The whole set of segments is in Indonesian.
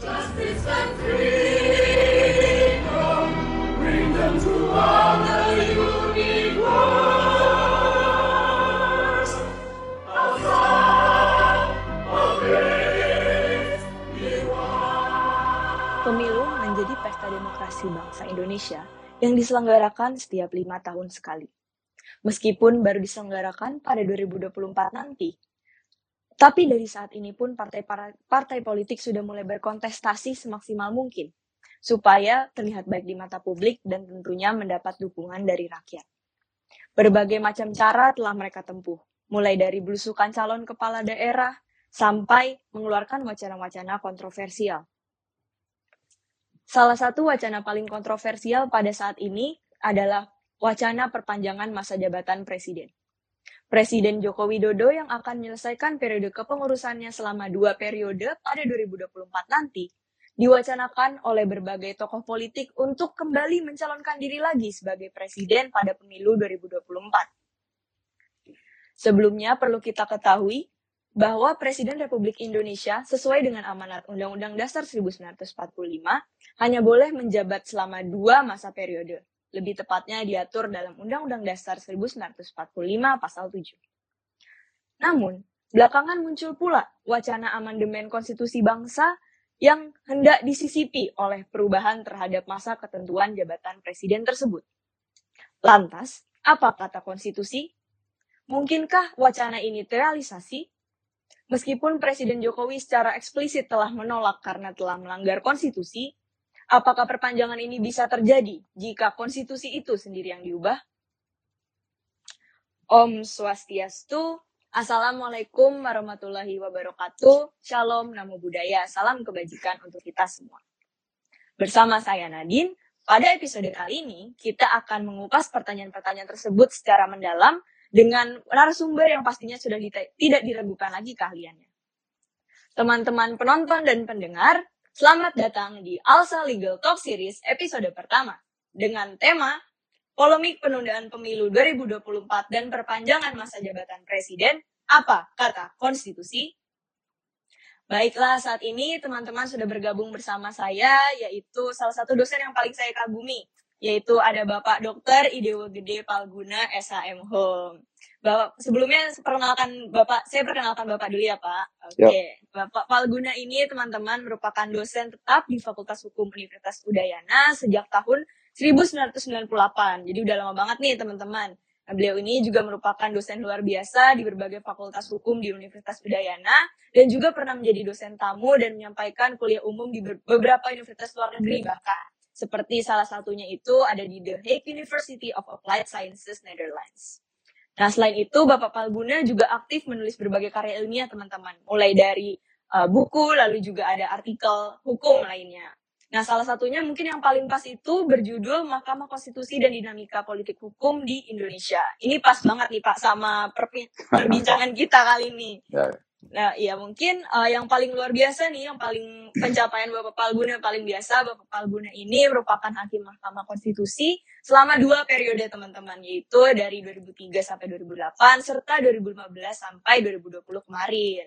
Pemilu menjadi pesta demokrasi bangsa Indonesia yang diselenggarakan setiap lima tahun sekali. Meskipun baru diselenggarakan pada 2024 nanti, tapi dari saat ini pun partai partai politik sudah mulai berkontestasi semaksimal mungkin supaya terlihat baik di mata publik dan tentunya mendapat dukungan dari rakyat. Berbagai macam cara telah mereka tempuh, mulai dari belusukan calon kepala daerah sampai mengeluarkan wacana-wacana kontroversial. Salah satu wacana paling kontroversial pada saat ini adalah wacana perpanjangan masa jabatan presiden. Presiden Joko Widodo yang akan menyelesaikan periode kepengurusannya selama dua periode pada 2024 nanti, diwacanakan oleh berbagai tokoh politik untuk kembali mencalonkan diri lagi sebagai presiden pada pemilu 2024. Sebelumnya perlu kita ketahui bahwa Presiden Republik Indonesia sesuai dengan amanat Undang-Undang Dasar 1945 hanya boleh menjabat selama dua masa periode, lebih tepatnya diatur dalam Undang-Undang Dasar 1945 pasal 7. Namun, belakangan muncul pula wacana amandemen konstitusi bangsa yang hendak disisipi oleh perubahan terhadap masa ketentuan jabatan presiden tersebut. Lantas, apa kata konstitusi? Mungkinkah wacana ini terrealisasi? Meskipun Presiden Jokowi secara eksplisit telah menolak karena telah melanggar konstitusi, Apakah perpanjangan ini bisa terjadi jika konstitusi itu sendiri yang diubah? Om Swastiastu, Assalamualaikum warahmatullahi wabarakatuh, Shalom, Namo Buddhaya, salam kebajikan untuk kita semua. Bersama saya Nadine, pada episode kali ini kita akan mengupas pertanyaan-pertanyaan tersebut secara mendalam dengan narasumber yang pastinya sudah tidak diragukan lagi keahliannya. Teman-teman penonton dan pendengar, Selamat datang di Alsa Legal Talk Series episode pertama dengan tema Polemik penundaan pemilu 2024 dan perpanjangan masa jabatan presiden, apa kata konstitusi? Baiklah, saat ini teman-teman sudah bergabung bersama saya, yaitu salah satu dosen yang paling saya kagumi, yaitu ada Bapak Dr. Idewo Gede Palguna SHM Home. Bapak sebelumnya perkenalkan Bapak, saya perkenalkan Bapak dulu ya Pak. Oke, okay. Bapak Palguna ini teman-teman merupakan dosen tetap di Fakultas Hukum Universitas Udayana sejak tahun 1998. Jadi udah lama banget nih teman-teman. Nah, beliau ini juga merupakan dosen luar biasa di berbagai fakultas hukum di Universitas Udayana dan juga pernah menjadi dosen tamu dan menyampaikan kuliah umum di beberapa universitas luar negeri bahkan. Seperti salah satunya itu ada di The Hague University of Applied Sciences, Netherlands. Nah, selain itu, Bapak Palguna juga aktif menulis berbagai karya ilmiah, teman-teman. Mulai dari uh, buku, lalu juga ada artikel hukum lainnya. Nah, salah satunya mungkin yang paling pas itu berjudul Mahkamah Konstitusi dan Dinamika Politik Hukum di Indonesia. Ini pas banget nih Pak sama perbincangan kita kali ini. Nah, ya mungkin uh, yang paling luar biasa nih, yang paling pencapaian Bapak Palguna paling biasa, Bapak Palguna ini merupakan hakim Mahkamah Konstitusi selama dua periode teman-teman, yaitu dari 2003 sampai 2008, serta 2015 sampai 2020 kemarin.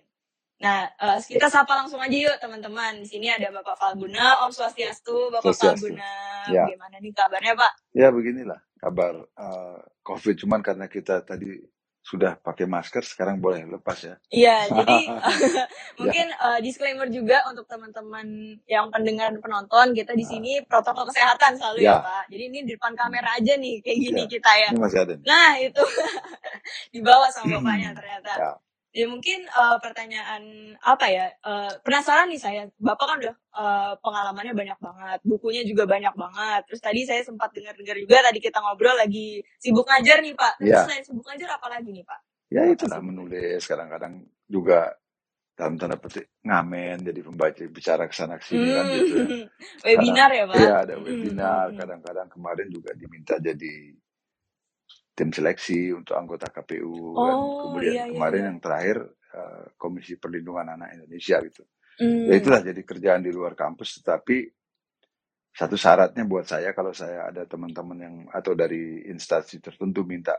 Nah, uh, kita sapa langsung aja yuk teman-teman. Di sini ada Bapak Falguna, Om Swastiastu, Bapak Swastiastu. Falguna. Ya. Bagaimana nih kabarnya Pak? Ya beginilah kabar uh, COVID, cuman karena kita tadi sudah pakai masker sekarang boleh lepas ya. Iya, jadi mungkin uh, disclaimer juga untuk teman-teman yang pendengar dan penonton kita di sini protokol kesehatan selalu ya. ya Pak. Jadi ini di depan kamera aja nih kayak gini ya. kita ya. Ini masih ada. Nah itu dibawa sama bapaknya ternyata. Ya. Ya mungkin uh, pertanyaan apa ya? Uh, penasaran nih saya. Bapak kan udah uh, pengalamannya banyak banget, bukunya juga banyak banget. Terus tadi saya sempat dengar-dengar juga tadi kita ngobrol lagi sibuk ngajar nih Pak. Terus ya. selain sibuk ngajar apa lagi nih Pak? Ya itu lah menulis, kadang-kadang juga dalam tanda petik ngamen jadi pembaca bicara ke sana sini hmm. kan gitu. Ya. webinar ya Pak? Iya ada webinar. Kadang-kadang kemarin juga diminta jadi tim seleksi untuk anggota KPU oh, dan kemudian iya, iya, kemarin iya. yang terakhir uh, Komisi Perlindungan Anak Indonesia gitu. Mm. Ya itulah jadi kerjaan di luar kampus tetapi satu syaratnya buat saya kalau saya ada teman-teman yang atau dari instansi tertentu minta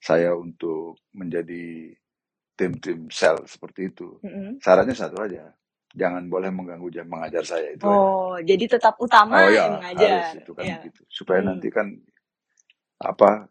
saya untuk menjadi tim-tim sel seperti itu. Mm -hmm. Syaratnya satu aja. jangan boleh mengganggu jam mengajar saya itu aja. Oh, jadi tetap utama Oh yang ya, mengajar. harus itu kan Iya. begitu. Supaya Hmm. nanti kan apa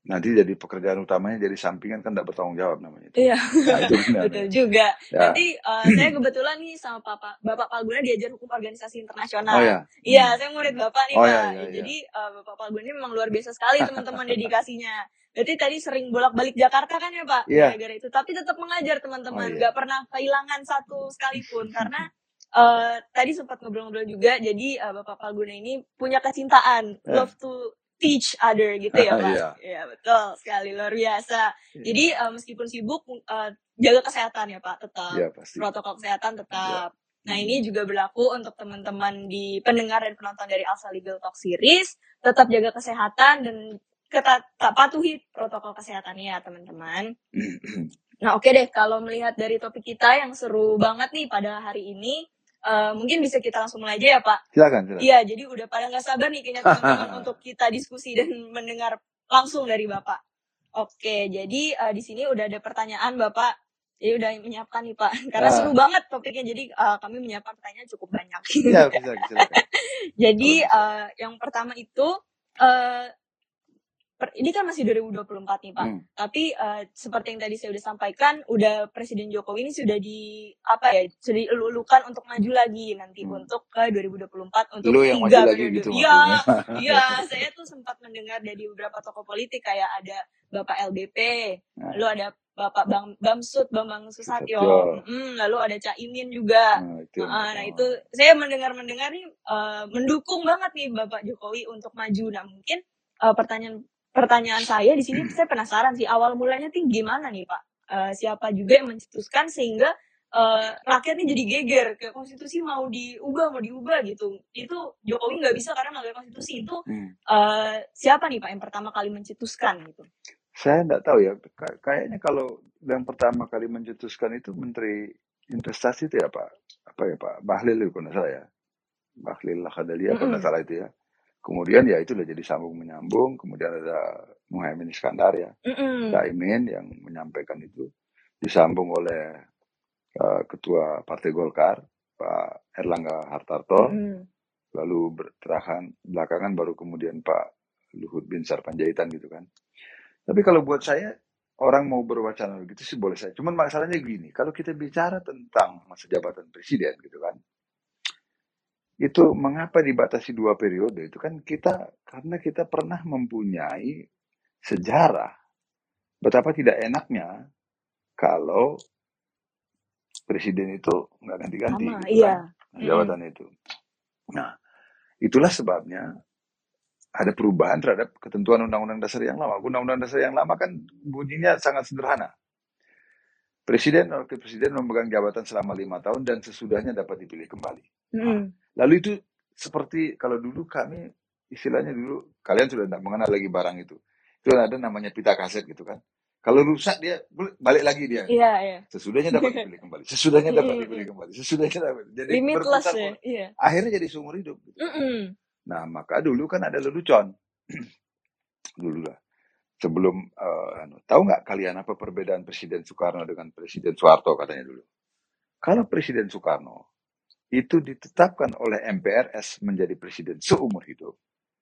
nanti jadi pekerjaan utamanya jadi sampingan kan tidak bertanggung jawab namanya itu. Iya, Nah, itu benar. betul juga. Ya. Nanti eh, saya kebetulan nih sama Papa, Bapak Palguna diajar hukum organisasi internasional. Oh ya. Iya, Hmm. saya murid Bapak nih, Oh, Pak. iya, iya, iya. Jadi eh, Bapak Palguna ini memang luar biasa sekali teman-teman dedikasinya. Berarti tadi sering bolak-balik Jakarta kan ya, Pak? Iya. Gara-gara itu. Tapi tetap mengajar teman-teman, Oh, iya. pernah kehilangan satu sekalipun karena eh, tadi sempat ngobrol-ngobrol juga. Jadi eh, Bapak Palguna ini punya kecintaan, Eh. love to teach other gitu ya, Pak? Iya. Iya, betul sekali luar biasa. Iya. Jadi eh, meskipun sibuk eh, jaga kesehatan ya, Pak, tetap Iya pasti. protokol kesehatan tetap. Nah, Hmm. ini juga berlaku untuk teman-teman di pendengar dan penonton dari Alsa Legal Talk Series. Tetap jaga kesehatan dan ketat tak patuhi protokol kesehatannya ya, teman-teman. Nah, oke deh, kalau melihat dari topik kita yang seru banget nih pada hari ini, eh, mungkin bisa kita langsung mulai aja ya, Pak. silakan, silakan. Iya, jadi udah pada nggak sabar nih kayaknya teman-teman untuk kita diskusi dan mendengar langsung dari Bapak. Oke, jadi eh, di sini udah ada pertanyaan Bapak. Jadi udah menyiapkan nih Pak. Karena Ah. seru banget topiknya, jadi eh, kami menyiapkan pertanyaan cukup banyak. Iya, bisa, silakan. jadi bisa. eh, yang pertama itu, eh, per- ini kan masih 2024 nih Pak. Hmm. Tapi eh, seperti yang tadi saya udah sampaikan, udah Presiden Jokowi ini sudah di apa ya, sudah dielulukan untuk maju lagi nanti Hmm. untuk ke 2024 untuk Lu yang maju tiga lagi periode. gitu Iya, iya. Saya tuh sempat mendengar dari beberapa tokoh politik kayak ada Bapak LBP, Nah, lalu ada Bapak Bang Bamsud, Bambang Susatyo, Susatyo. Mm, lalu ada Cak Imin juga. Nah, itu. Nah, nah itu saya mendengar-mendengar nih eh, mendukung banget nih Bapak Jokowi untuk maju. Nah mungkin eh, pertanyaan pertanyaan saya di sini saya penasaran sih awal mulanya tuh gimana nih Pak? Eh, siapa juga yang mencetuskan sehingga eh, rakyat ini jadi geger ke konstitusi mau diubah mau diubah gitu. Itu Jokowi nggak bisa karena melanggar konstitusi itu Hmm. eh, siapa nih Pak yang pertama kali mencetuskan gitu? Saya enggak tahu ya. Ka- Kayaknya kalau yang pertama kali mencetuskan itu Menteri Investasi itu ya Pak. Apa ya Pak? Bahlil itu nggak ya. Bahlil Lahadalia kalau nggak Mm-mm. salah itu ya. Kemudian ya itu udah jadi sambung menyambung. Kemudian ada Muhammad Iskandar ya. Caimin yang menyampaikan itu. Disambung oleh eh, Ketua Partai Golkar, Pak Erlangga Hartarto. Mm-mm. Lalu berterakan belakangan baru kemudian Pak Luhut bin Sarpanjaitan gitu kan. Tapi kalau buat saya orang mau berwacana begitu sih boleh saya. Cuman masalahnya gini, kalau kita bicara tentang masa jabatan presiden gitu kan, itu mengapa dibatasi dua periode itu kan kita karena kita pernah mempunyai sejarah betapa tidak enaknya kalau presiden itu nggak ganti-ganti gitu iya. kan jabatan itu. Nah, itulah sebabnya ada perubahan terhadap ketentuan Undang-Undang Dasar yang lama. Undang-Undang Dasar yang lama kan bunyinya sangat sederhana. Presiden dan wakil presiden memegang jabatan selama lima tahun dan sesudahnya dapat dipilih kembali. Mm-mm. Lalu itu seperti kalau dulu kami istilahnya dulu kalian sudah tidak mengenal lagi barang itu. Itu ada namanya pita kaset gitu kan. Kalau rusak dia balik lagi dia. Iya, iya. Sesudahnya dapat dipilih kembali. Sesudahnya dapat Mm-mm. dipilih kembali. Sesudahnya dapat. Jadi Limitless ya. Iya. akhirnya jadi seumur hidup. Gitu. Mm-mm. Nah, maka dulu kan ada lelucon. dulu lah. Sebelum, anu, tahu nggak kalian apa perbedaan Presiden Soekarno dengan Presiden Soeharto katanya dulu? Kalau Presiden Soekarno itu ditetapkan oleh MPRS menjadi presiden seumur hidup.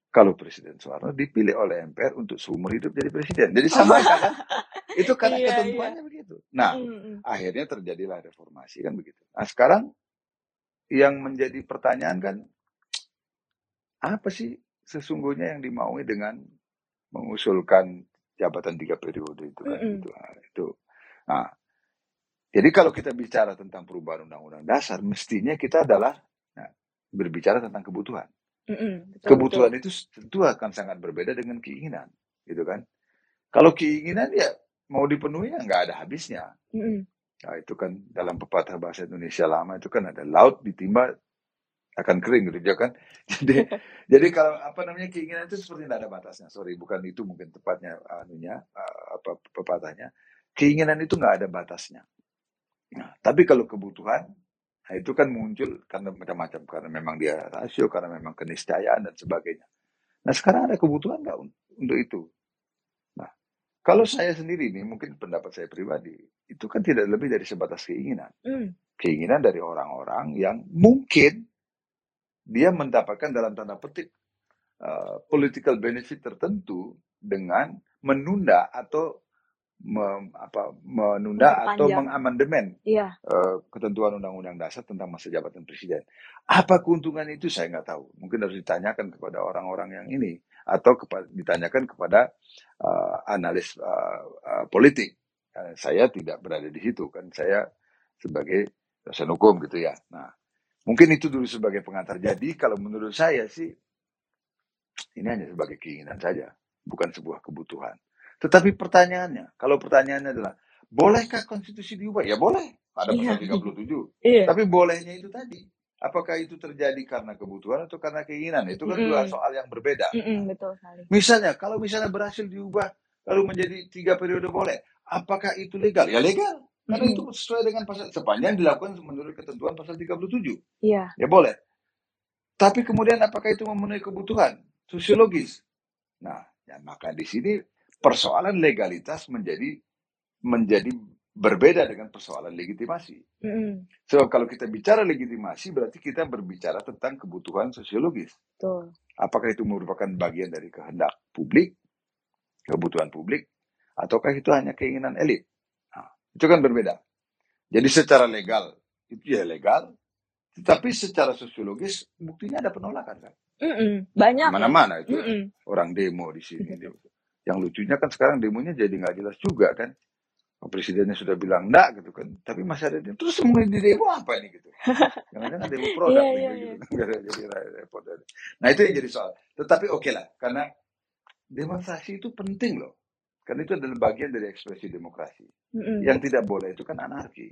Kalau Presiden Soeharto dipilih oleh MPR untuk seumur hidup jadi presiden. Jadi sama kan? Itu karena Iya, iya. ketentuannya begitu. Nah, Mm-mm. akhirnya terjadilah reformasi kan begitu. Nah sekarang yang menjadi pertanyaan kan apa sih sesungguhnya yang dimaui dengan mengusulkan jabatan tiga periode itu kan gitu. Nah, itu. Nah, jadi kalau kita bicara tentang perubahan undang-undang dasar, mestinya kita adalah nah, berbicara tentang kebutuhan. Mm-mm. Betul, Kebutuhan betul. itu tentu akan sangat berbeda dengan keinginan, gitu kan? Kalau keinginan ya mau dipenuhi ya nggak ada habisnya. Mm-mm. Nah, itu kan dalam pepatah bahasa Indonesia lama itu kan ada laut ditimba akan kering gitu ya kan. Jadi jadi kalau apa namanya keinginan itu seperti tidak ada batasnya. Sorry, bukan itu mungkin tepatnya anunya apa pepatahnya. Keinginan itu nggak ada batasnya. Nah, tapi kalau kebutuhan nah itu kan muncul karena macam-macam karena memang dia rasio karena memang keniscayaan dan sebagainya. Nah sekarang ada kebutuhan nggak un- untuk itu? Nah Kalau saya sendiri nih, mungkin pendapat saya pribadi, itu kan tidak lebih dari sebatas keinginan. Hmm. Keinginan dari orang-orang yang mungkin dia mendapatkan dalam tanda petik uh, political benefit tertentu dengan menunda atau mem, apa, menunda atau mengamandemen Iya. uh, ketentuan undang-undang dasar tentang masa jabatan presiden. Apa keuntungan itu saya nggak tahu. Mungkin harus ditanyakan kepada orang-orang yang ini atau kepa- ditanyakan kepada uh, analis uh, uh, politik. Uh, saya tidak berada di situ kan. Saya sebagai dosen hukum gitu ya. Nah, mungkin itu dulu sebagai pengantar. Jadi kalau menurut saya sih ini hanya sebagai keinginan saja, bukan sebuah kebutuhan. Tetapi pertanyaannya, kalau pertanyaannya adalah, bolehkah konstitusi diubah? Ya boleh, ada Iya. pasal 37. Iya. Tapi bolehnya itu tadi, apakah itu terjadi karena kebutuhan atau karena keinginan? Itu kan dua Mm-mm. soal yang berbeda. Mm-mm, betul sekali. Misalnya, kalau misalnya berhasil diubah, lalu menjadi tiga periode boleh, apakah itu legal? Ya legal. Karena itu sesuai dengan pasal, sepanjang dilakukan menurut ketentuan pasal 37. Iya. Ya boleh. Tapi kemudian apakah itu memenuhi kebutuhan sosiologis? Nah, ya maka di sini persoalan legalitas menjadi menjadi berbeda dengan persoalan legitimasi. Mm-mm. Sebab kalau kita bicara legitimasi berarti kita berbicara tentang kebutuhan sosiologis. Betul. Apakah itu merupakan bagian dari kehendak publik, kebutuhan publik, ataukah itu hanya keinginan elit? Nah, itu kan berbeda. Jadi secara legal itu ya legal, tetapi secara sosiologis buktinya ada penolakan kan. Mm-mm. Banyak ya. Mana-mana itu Mm-mm. orang demo di sini. Yang lucunya kan sekarang demonya jadi nggak jelas juga kan. Presidennya sudah bilang enggak gitu kan. Tapi masih ada demo. Terus semua di demo apa ini gitu. Jangan-jangan demo produk nih iya, gitu. Ada jadi repot. Nah itu yang jadi soal. Tetapi oke lah. Karena demonstrasi itu penting loh. Karena itu adalah bagian dari ekspresi demokrasi. Mm-mm. Yang tidak boleh itu kan anarki.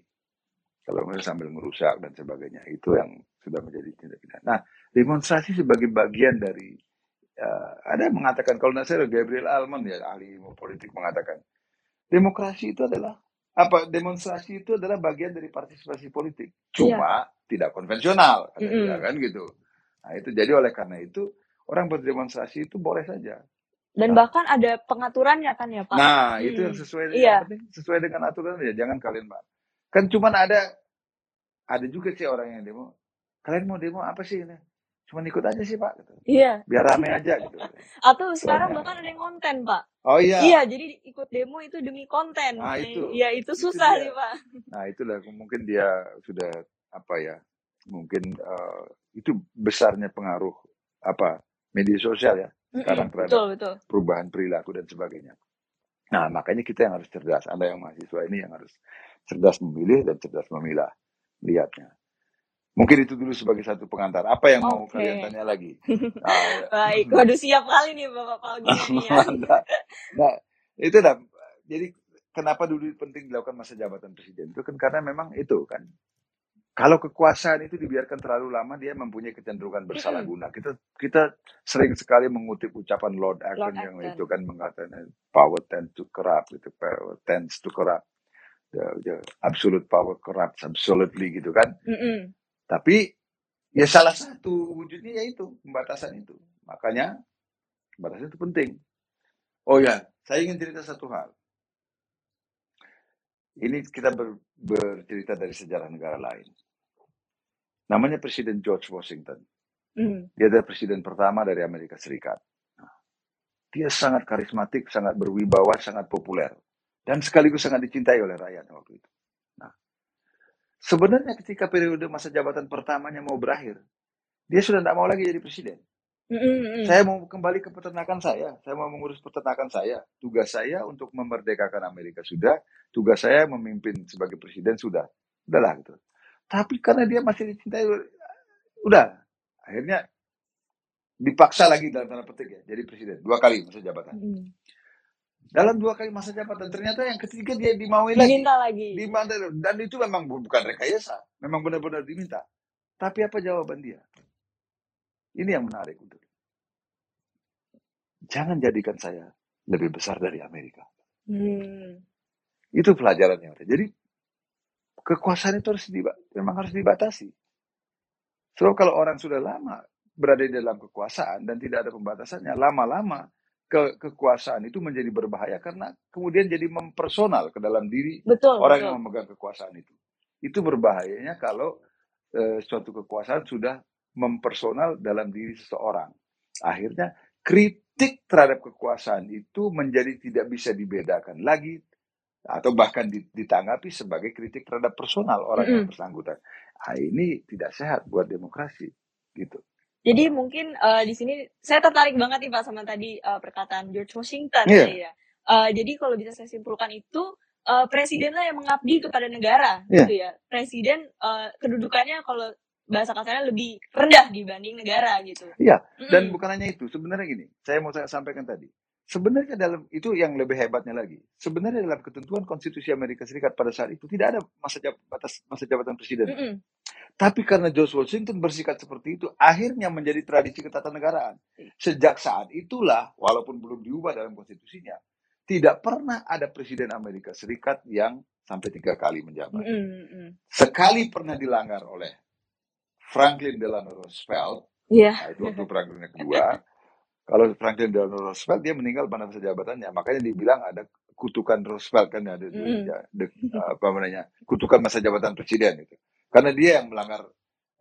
Kalau sambil merusak dan sebagainya. Itu yang sudah menjadi tindak pidana. Nah demonstrasi sebagai bagian dari eh, ada yang mengatakan kalau salah Gabriel Alman ya ahli politik mengatakan demokrasi itu adalah apa demonstrasi itu adalah bagian dari partisipasi politik cuma tidak konvensional kata Mm-mm. dia kan gitu nah itu jadi oleh karena itu orang berdemonstrasi itu boleh saja Dan Nah. bahkan ada pengaturannya kan ya Pak? nah itu yang Hmm. sesuai Iya. penting sesuai dengan aturan ya jangan kalian mbak kan cuman ada ada juga sih orang yang demo kalian mau demo apa sih ini cuman ikut aja sih pak gitu. Iya. biar rame aja gitu Atau sekarang Soalnya- bahkan ada yang konten Pak. oh iya Iya, jadi ikut demo itu demi konten. Ah, itu. Iya, itu Itu susah dia. sih Pak. Nah itulah mungkin dia sudah apa ya mungkin eh, itu besarnya pengaruh apa media sosial ya sekarang terhadap Betul, betul. perubahan perilaku dan sebagainya. Nah makanya kita yang harus cerdas. Anda yang mahasiswa ini yang harus cerdas memilih dan cerdas memilah lihatnya. Mungkin itu dulu sebagai satu pengantar. Apa yang mau Oke. kalian tanya lagi? Ah, Baik, waduh siap kali nih Bapak Palguni ya. Mantap. Nah, itu dah. Jadi kenapa dulu penting dilakukan masa jabatan presiden itu kan karena memang itu kan. Kalau kekuasaan itu dibiarkan terlalu lama dia mempunyai kecenderungan bersalah guna. Kita kita sering sekali mengutip ucapan Lord Acton Lord yang Acton. itu kan mengatakan power tends to corrupt itu power tends to corrupt. The, the absolute power corrupts absolutely gitu kan. Mm-mm. Tapi ya salah satu wujudnya yaitu pembatasan itu. Makanya pembatasan itu penting. Oh ya, saya ingin cerita satu hal. Ini kita ber- bercerita dari sejarah negara lain. Namanya Presiden George Washington. Mm. Dia adalah presiden pertama dari Amerika Serikat. Dia sangat karismatik, sangat berwibawa, sangat populer. Dan sekaligus sangat dicintai oleh rakyat waktu itu. Sebenarnya ketika periode masa jabatan pertamanya mau berakhir, dia sudah tidak mau lagi jadi presiden. Mm-mm. Saya mau kembali ke peternakan saya. Saya mau mengurus peternakan saya. Tugas saya untuk memerdekakan Amerika sudah. Tugas saya memimpin sebagai presiden sudah. Udahlah gitu. Tapi karena dia masih dicintai, udah. Akhirnya dipaksa lagi dalam tanda petik ya jadi presiden dua kali masa jabatan. Mm-mm. Dalam dua kali masa jabatan ternyata yang ketiga dia dimaui lagi. Diminta lagi. Diminta dan itu memang bu- bukan rekayasa, memang benar-benar diminta. Tapi apa jawaban dia? Ini yang menarik untuk jangan jadikan saya lebih besar dari Amerika. Hmm. Itu pelajaran yang ada. Jadi kekuasaan itu harus diba- memang harus dibatasi. Sebab kalau orang sudah lama berada di dalam kekuasaan dan tidak ada pembatasannya, lama-lama ke kekuasaan itu menjadi berbahaya karena kemudian jadi mempersonal ke dalam diri Betul, orang betul. yang memegang kekuasaan itu. Itu berbahayanya kalau eh, suatu kekuasaan sudah mempersonal dalam diri seseorang. Akhirnya kritik terhadap kekuasaan itu menjadi tidak bisa dibedakan lagi atau bahkan ditanggapi sebagai kritik terhadap personal orang yang Mm-mm. bersangkutan. Ah, ini tidak sehat buat demokrasi gitu. Jadi mungkin uh, di sini saya tertarik banget nih Pak sama tadi uh, perkataan George Washington Iya. ya. Uh, jadi kalau bisa saya simpulkan itu uh, presidenlah yang mengabdi kepada negara Iya. gitu ya. Presiden uh, kedudukannya kalau bahasa kasarnya lebih rendah dibanding negara gitu. Iya, dan Mm-mm. bukan hanya itu. Sebenarnya gini, saya mau saya sampaikan tadi. Sebenarnya dalam itu yang lebih hebatnya lagi. Sebenarnya dalam ketentuan konstitusi Amerika Serikat pada saat itu tidak ada masa jab- batas masa jabatan presiden. Mm-mm. Tapi karena George Washington bersikap seperti itu, akhirnya menjadi tradisi ketatanegaraan. Sejak saat itulah, walaupun belum diubah dalam konstitusinya, tidak pernah ada presiden Amerika Serikat yang sampai tiga kali menjabat. Mm-mm, mm-mm. Sekali pernah dilanggar oleh Franklin Delano Roosevelt, Iya. nah itu waktu perang dunia kedua. Kalau Franklin Delano Roosevelt dia meninggal pada masa jabatannya, makanya dibilang ada kutukan Roosevelt kan ada di- Mm-mm. ya, de- apa namanya kutukan masa jabatan presiden itu. Karena dia yang melanggar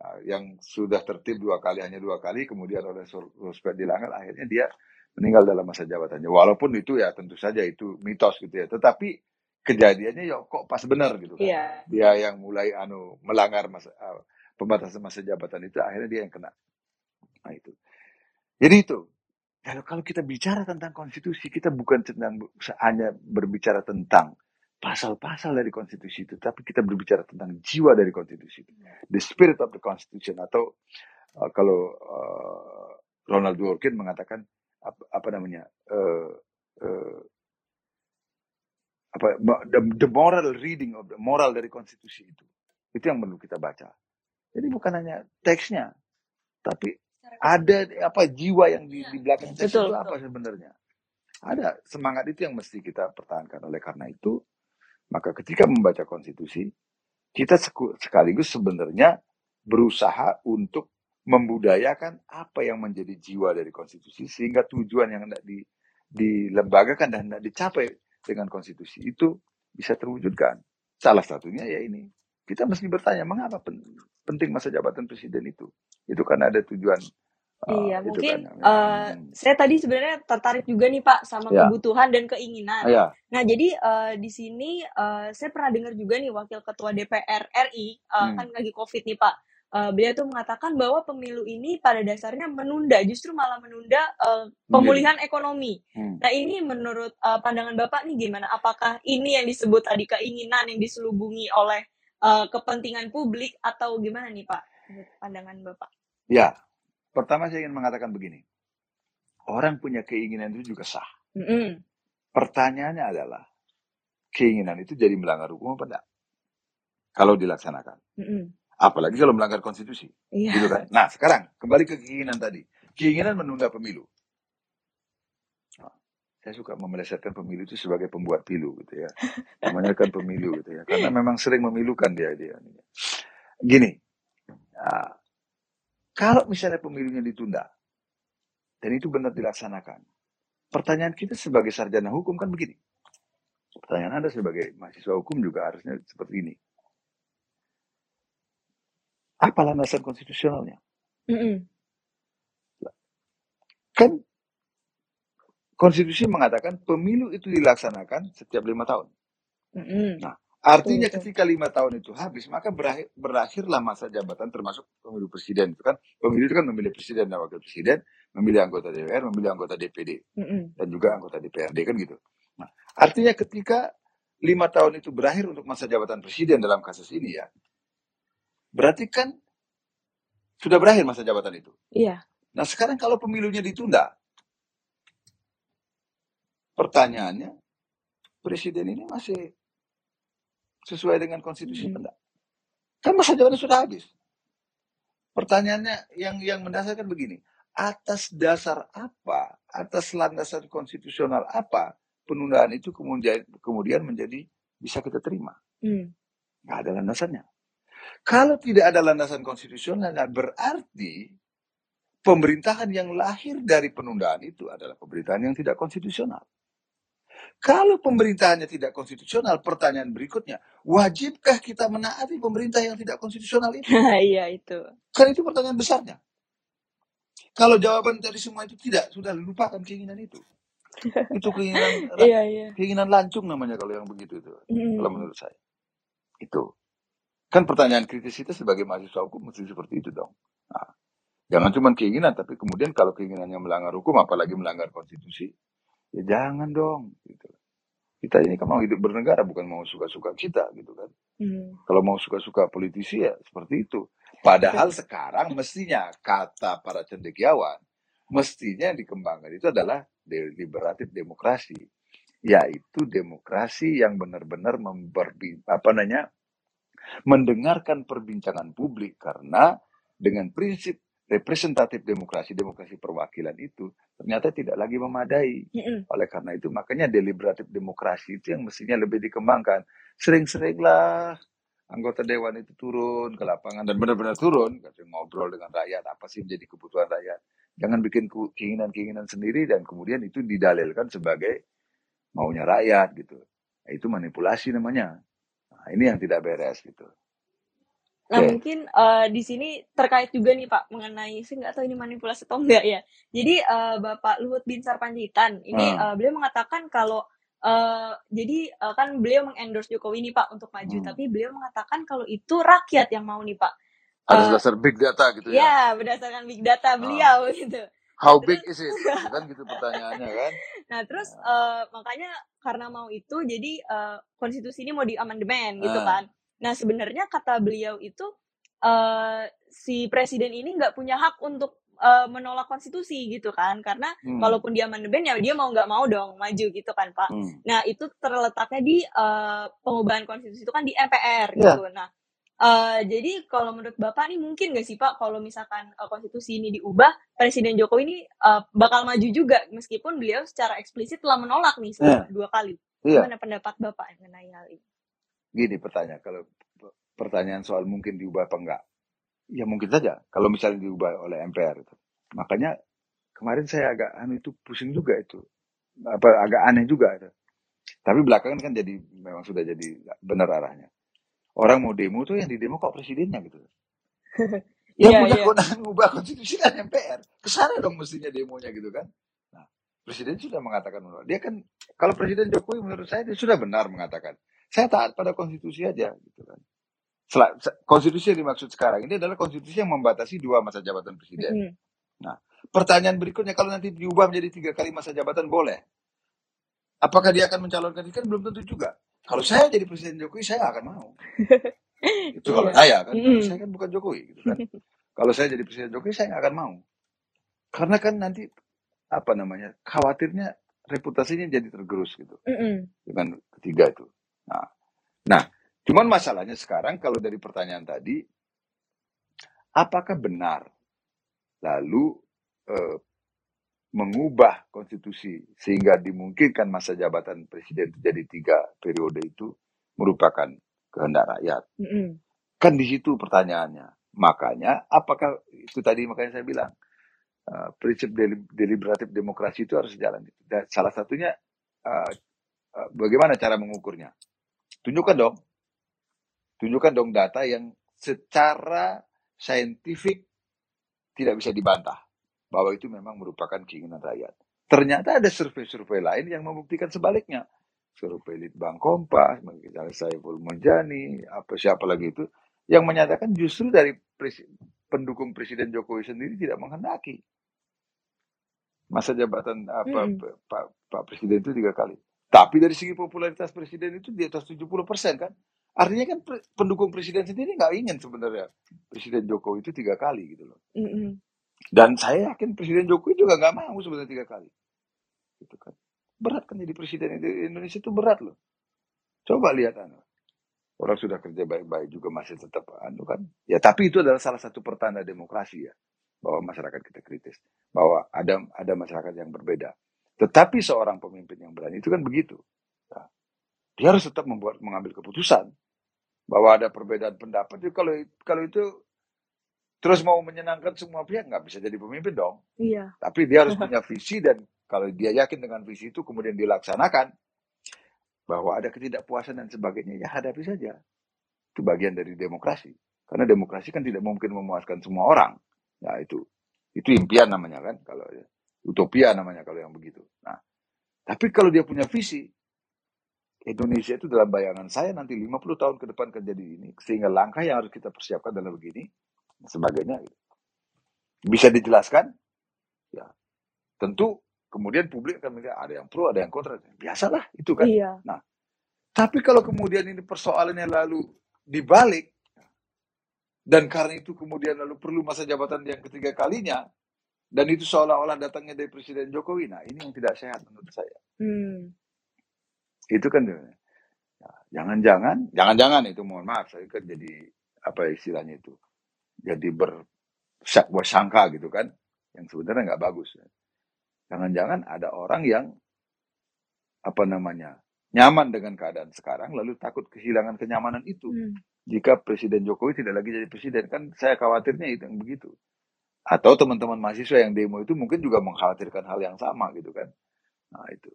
uh, yang sudah tertib dua kali hanya dua kali, kemudian oleh Roosevelt dilanggar, akhirnya dia meninggal dalam masa jabatannya. Walaupun itu ya tentu saja itu mitos gitu ya, tetapi kejadiannya ya kok pas benar gitu kan. Iya. Dia yang mulai anu melanggar masa uh, pembatasan masa jabatan itu, akhirnya dia yang kena. Nah itu. Jadi itu. Kalau kalau kita bicara tentang konstitusi, kita bukan tentang hanya berbicara tentang pasal-pasal dari konstitusi itu, tapi kita berbicara tentang jiwa dari konstitusi itu. The spirit of the constitution atau uh, kalau uh, Ronald Dworkin mengatakan apa, apa namanya uh, uh, apa the, the moral reading of the moral dari konstitusi itu itu yang perlu kita baca. Jadi bukan hanya teksnya, tapi ada apa jiwa yang di, di belakang teks Betul, itu apa sebenarnya? Ada semangat itu yang mesti kita pertahankan. Oleh karena itu, maka ketika membaca konstitusi, kita sekaligus sebenarnya berusaha untuk membudayakan apa yang menjadi jiwa dari konstitusi sehingga tujuan yang hendak di, dilembagakan dan hendak dicapai dengan konstitusi itu bisa terwujudkan. Salah satunya ya ini. Kita mesti bertanya mengapa pen- penting masa jabatan presiden itu? Itu kan ada tujuan Iya, itu mungkin kan. eh, Hmm. saya tadi sebenarnya tertarik juga nih Pak sama Ya, kebutuhan dan keinginan. ya, Nah, jadi eh, di sini eh, saya pernah dengar juga nih Wakil Ketua DPR RI, eh, hmm. kan lagi COVID nih Pak. Eh, beliau tuh mengatakan bahwa pemilu ini pada dasarnya menunda, justru malah menunda eh, Menjadi. pemulihan ekonomi. Hmm. Nah, ini menurut eh, pandangan Bapak nih gimana? Apakah ini yang disebut tadi keinginan yang diselubungi oleh eh, kepentingan publik atau gimana nih Pak? Pandangan Bapak? Ya, pertama saya ingin mengatakan begini. Orang punya keinginan itu juga sah. Mm-mm. Pertanyaannya adalah, keinginan itu jadi melanggar hukum apa enggak? Kalau dilaksanakan. Mm-mm. Apalagi kalau melanggar konstitusi. Iya. Gitu kan? Nah, sekarang kembali ke keinginan tadi. Keinginan menunda pemilu. Nah, saya suka memelesetkan pemilu itu sebagai pembuat pilu gitu ya. Namanya kan pemilu gitu ya. Karena memang sering memilukan dia dia. Gini, ah, kalau misalnya pemilunya ditunda dan itu benar dilaksanakan, pertanyaan kita sebagai sarjana hukum kan begini. Pertanyaan Anda sebagai mahasiswa hukum juga harusnya seperti ini. Apa landasan konstitusionalnya? Mm-mm. Kan konstitusi mengatakan pemilu itu dilaksanakan setiap lima tahun. Mm-mm. Nah, artinya betul. ketika lima tahun itu habis, maka berakhir, berakhirlah masa jabatan termasuk pemilu presiden. Itu kan pemilu itu kan memilih presiden dan wakil presiden, memilih anggota DPR, memilih anggota DPD, Mm-mm. dan juga anggota DPRD kan gitu. Nah, artinya ketika lima tahun itu berakhir untuk masa jabatan presiden dalam kasus ini ya, berarti kan sudah berakhir masa jabatan itu. Iya. Nah sekarang kalau pemilunya ditunda, pertanyaannya, presiden ini masih sesuai dengan konstitusi apa enggak? Kan masa jabatan sudah habis. Pertanyaannya yang yang mendasarkan begini, atas dasar apa, atas landasan konstitusional apa penundaan itu kemudian kemudian menjadi bisa kita terima? Mm. Nggak ada landasannya. Kalau tidak ada landasan konstitusional, nah berarti pemerintahan yang lahir dari penundaan itu adalah pemerintahan yang tidak konstitusional. Kalau pemerintahannya tidak konstitusional, pertanyaan berikutnya, wajibkah kita menaati pemerintah yang tidak konstitusional itu? Iya itu. Kan itu pertanyaan besarnya. Kalau jawaban dari semua itu tidak, sudah lupakan keinginan itu. Itu keinginan Iya iya. keinginan lancung namanya kalau yang begitu itu. Kalau Mm. menurut saya. Itu. Kan pertanyaan kritis itu sebagai mahasiswa hukum mesti seperti itu dong. Nah, jangan cuma keinginan, tapi kemudian kalau keinginannya melanggar hukum, apalagi melanggar konstitusi, ya jangan dong. Gitu. Kita ini kan mau hidup bernegara, bukan mau suka-suka kita gitu kan. Mm. Kalau mau suka-suka politisi ya seperti itu. Padahal sekarang mestinya kata para cendekiawan, mestinya yang dikembangkan itu adalah deliberatif demokrasi, yaitu demokrasi yang benar-benar memperbi apa namanya mendengarkan perbincangan publik karena dengan prinsip representatif demokrasi, demokrasi perwakilan itu ternyata tidak lagi memadai. Mm-mm. Oleh karena itu makanya deliberatif demokrasi itu yang mestinya lebih dikembangkan. Sering-seringlah anggota dewan itu turun ke lapangan dan benar-benar turun, ngobrol dengan rakyat apa sih menjadi kebutuhan rakyat. Jangan bikin keinginan-keinginan sendiri dan kemudian itu didalilkan sebagai maunya rakyat gitu. Nah, itu manipulasi namanya. Nah, ini yang tidak beres gitu. Nah Oke. mungkin eh, di sini terkait juga nih Pak mengenai saya nggak tahu ini manipulasi atau enggak ya. Jadi eh, Bapak Luhut Binsar Panjaitan ini Hmm. eh, beliau mengatakan kalau eh, jadi eh, kan beliau mengendorse Jokowi nih Pak untuk maju, Hmm. tapi beliau mengatakan kalau itu rakyat yang mau nih Pak. Atas Eh, dasar big data gitu ya. ya berdasarkan big data Ah. beliau gitu. How Nah big is it? Gitu kan gitu pertanyaannya kan. Nah, terus eh, makanya karena mau itu, jadi eh, konstitusi ini mau diamandemen gitu kan. Nah, sebenarnya kata beliau itu eh, si presiden ini nggak punya hak untuk eh, menolak konstitusi gitu kan, karena hmm, kalaupun diamandemen ya dia mau nggak mau dong maju gitu kan Pak. hmm. Nah, itu terletaknya di eh, pengubahan konstitusi itu kan di MPR Ya, gitu. Nah, eh, jadi kalau menurut Bapak nih mungkin nggak sih Pak kalau misalkan eh, konstitusi ini diubah, Presiden Jokowi ini eh, bakal maju juga meskipun beliau secara eksplisit telah menolak nih sudah dua kali. iya. Gimana pendapat Bapak mengenai hal ini? Gini pertanyaan kalau pertanyaan soal mungkin diubah apa enggak? Ya mungkin saja kalau misalnya diubah oleh MPR itu. Makanya kemarin saya agak anu itu pusing juga itu. Apa agak aneh juga itu. Tapi belakangan kan jadi memang sudah jadi benar arahnya. Orang mau demo tuh yang di demo kok presidennya gitu. Yang Iya, punya iya. kewenangan mengubah konstitusi kan MPR. Ke sana dong mestinya demonya gitu kan. Nah, presiden sudah mengatakan. Dia kan kalau presiden Jokowi menurut saya dia sudah benar mengatakan saya taat pada konstitusi aja gitu kan. Konstitusi yang dimaksud sekarang ini adalah konstitusi yang membatasi dua masa jabatan presiden. Mm-mm. Nah, pertanyaan berikutnya kalau nanti diubah menjadi tiga kali masa jabatan boleh. Apakah dia akan mencalonkan diri? Kan belum tentu juga. Kalau saya jadi presiden Jokowi saya akan mau. Itu kalau Iya. saya kan, tapi Mm-mm. saya kan bukan Jokowi gitu kan. Kalau saya jadi presiden Jokowi saya nggak akan mau. Karena kan nanti apa namanya khawatirnya reputasinya jadi tergerus gitu Mm-mm. dengan ketiga itu. Nah, nah, cuman masalahnya sekarang kalau dari pertanyaan tadi, apakah benar lalu eh, mengubah konstitusi sehingga dimungkinkan masa jabatan presiden jadi tiga periode itu merupakan kehendak rakyat? Mm-mm. Kan di situ pertanyaannya. Makanya, apakah itu tadi makanya saya bilang eh, prinsip deli- deliberatif demokrasi itu harus jalan. Dan salah satunya eh, bagaimana cara mengukurnya? Tunjukkan dong, tunjukkan dong data yang secara saintifik tidak bisa dibantah bahwa itu memang merupakan keinginan rakyat. Ternyata ada survei-survei lain yang membuktikan sebaliknya. Survei Litbang Kompas, misalnya Saiful Mujani, apa siapa lagi itu, yang menyatakan justru dari presi- pendukung Presiden Jokowi sendiri tidak menghendaki masa jabatan apa Mm-mm. Pak, Pak Presiden itu tiga kali. Tapi dari segi popularitas Presiden itu di atas 70 persen kan. Artinya kan pre- pendukung Presiden sendiri nggak ingin sebenarnya Presiden Jokowi itu tiga kali gitu loh. Mm-mm. Dan saya yakin Presiden Jokowi juga nggak mau sebenarnya tiga kali. Gitu kan. Berat kan jadi Presiden di Indonesia itu berat loh. Coba lihat anu. Orang sudah kerja baik-baik juga masih tetap anu kan. Ya tapi itu adalah salah satu pertanda demokrasi ya. Bahwa masyarakat kita kritis. Bahwa ada ada masyarakat yang berbeda. Tetapi seorang pemimpin yang berani itu kan begitu. Ya. Dia harus tetap membuat mengambil keputusan bahwa ada perbedaan pendapat. Jadi kalau kalau itu terus mau menyenangkan semua pihak nggak bisa jadi pemimpin dong. Iya. Tapi dia harus punya visi dan kalau dia yakin dengan visi itu kemudian dilaksanakan bahwa ada ketidakpuasan dan sebagainya ya hadapi saja. Itu bagian dari demokrasi. Karena demokrasi kan tidak mungkin memuaskan semua orang. Ya itu itu impian namanya kan kalau utopia namanya kalau yang begitu. Nah, tapi kalau dia punya visi Indonesia itu dalam bayangan saya nanti 50 tahun ke depan akan jadi ini sehingga langkah yang harus kita persiapkan adalah begini sebagainya. Bisa dijelaskan? Ya. Tentu kemudian publik akan melihat ada yang pro ada yang kontra. Biasalah itu kan. Iya. nah tapi kalau kemudian ini persoalannya lalu dibalik dan karena itu kemudian lalu perlu masa jabatan yang ketiga kalinya dan itu seolah-olah datangnya dari Presiden Jokowi. Nah ini yang tidak sehat menurut saya. Hmm. itu kan ya, jangan-jangan jangan-jangan itu mohon maaf saya kan jadi apa istilahnya itu jadi bersangka gitu kan yang sebenarnya nggak bagus. Jangan-jangan ada orang yang apa namanya nyaman dengan keadaan sekarang lalu takut kehilangan kenyamanan itu. Hmm. jika Presiden Jokowi tidak lagi jadi presiden kan saya khawatirnya itu yang begitu atau teman-teman mahasiswa yang demo itu mungkin juga mengkhawatirkan hal yang sama gitu kan. Nah itu.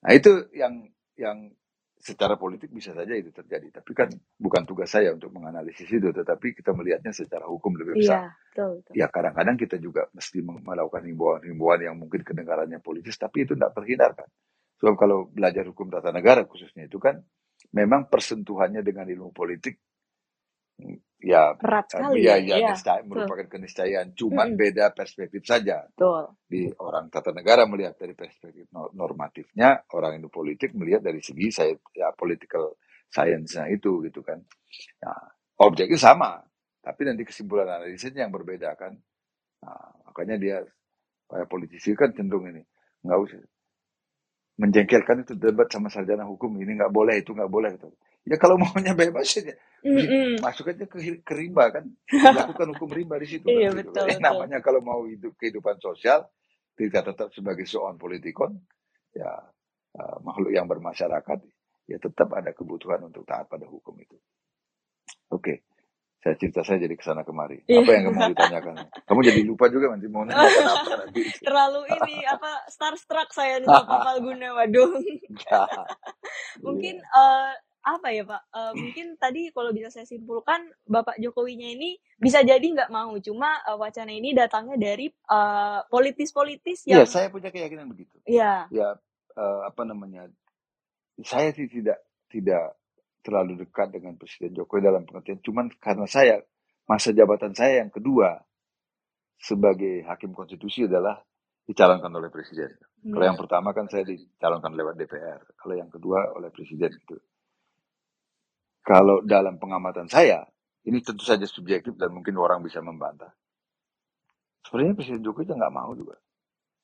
Nah itu yang yang secara politik bisa saja itu terjadi. Tapi kan bukan tugas saya untuk menganalisis itu tetapi kita melihatnya secara hukum lebih besar. Iya, betul, betul. ya kadang-kadang kita juga mesti melakukan himbauan-himbauan yang mungkin kedengarannya politis tapi itu tidak terhindarkan. Sebab kalau belajar hukum tata negara khususnya itu kan memang persentuhannya dengan ilmu politik ya Berat eh, sekali ya, ya. ya niscaya- merupakan keniscayaan cuman Mm-mm. beda perspektif saja Betul. di orang tata negara melihat dari perspektif no- normatifnya orang Indo politik melihat dari segi saya ya political science-nya itu gitu kan nah, objeknya sama tapi nanti kesimpulan analisisnya yang berbeda kan nah, makanya dia kayak politisi kan cenderung ini nggak usah menjengkelkan itu debat sama sarjana hukum ini nggak boleh itu nggak boleh gitu. Ya kalau maunya bebas aja Mm-mm. masuk aja ke, ke rimba kan lakukan hukum rimba di situ kan Iya, gitu. betul, Eh, betul. namanya kalau mau hidup kehidupan sosial tidak tetap sebagai seorang politikon ya eh, makhluk yang bermasyarakat ya tetap ada kebutuhan untuk taat pada hukum itu oke saya cerita saya jadi ke sana kemari Iya. apa yang kamu ditanyakan kamu jadi lupa juga nanti mau nanyakan apa nanti Terlalu ini apa starstruck saya nih Pak Falguna, waduh. Ya. Mungkin Iya. eh, apa ya Pak? Eh, mungkin tadi kalau bisa saya simpulkan Bapak Jokowinya ini bisa jadi nggak mau, cuma eh, wacana ini datangnya dari eh, politis-politis Iya, yang, saya punya keyakinan begitu ya, ya eh, apa namanya saya sih tidak tidak terlalu dekat dengan Presiden Jokowi dalam pengertian cuman karena saya masa jabatan saya yang kedua sebagai hakim konstitusi adalah dicalonkan oleh presiden. Kalau yang pertama kan saya dicalonkan lewat DPR, kalau yang kedua oleh presiden gitu. Kalau dalam pengamatan saya, ini tentu saja subjektif dan mungkin orang bisa membantah. Sebenarnya Presiden Jokowi itu nggak mau juga.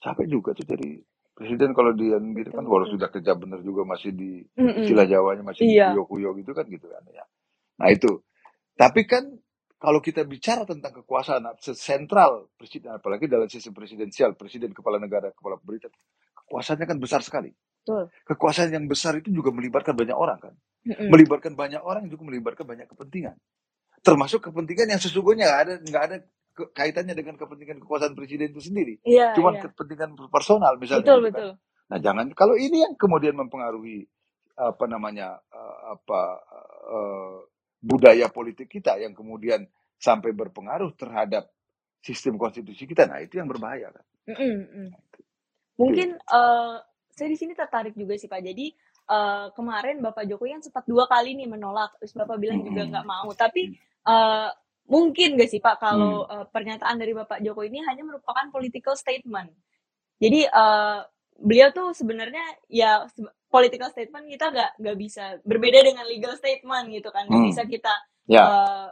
Capek juga tuh jadi presiden kalau dia gitu kan, walau sudah kerja bener juga masih di istilah Jawanya masih Iya. dikuyok-kuyok gitu kan gitu kan ya. Nah itu. Tapi kan kalau kita bicara tentang kekuasaan sentral presiden apalagi dalam sistem presidensial, presiden kepala negara, kepala pemerintah, kekuasaannya kan besar sekali. Betul. Kekuasaan yang besar itu juga melibatkan banyak orang kan. Mm-mm. Melibatkan banyak orang juga melibatkan banyak kepentingan. Termasuk kepentingan yang sesungguhnya nggak ada nggak ada ke- kaitannya dengan kepentingan kekuasaan presiden itu sendiri. Iya, Cuman iya. kepentingan personal misalnya Betul, gitu kan. betul. Nah, jangan kalau ini yang kemudian mempengaruhi apa namanya eh, apa eh, budaya politik kita yang kemudian sampai berpengaruh terhadap sistem konstitusi kita. Nah, itu yang berbahaya kan. Mm-mm, mm. Mungkin eh, saya di sini tertarik juga sih Pak. Jadi eh, kemarin Bapak Jokowi kan sempat dua kali nih menolak, terus Bapak bilang juga nggak mau. Tapi eh, mungkin nggak sih Pak kalau Hmm. eh, pernyataan dari Bapak Jokowi ini hanya merupakan political statement. Jadi eh, beliau tuh sebenarnya ya political statement kita nggak nggak bisa berbeda dengan legal statement gitu kan, nggak Hmm. bisa kita Ya, eh,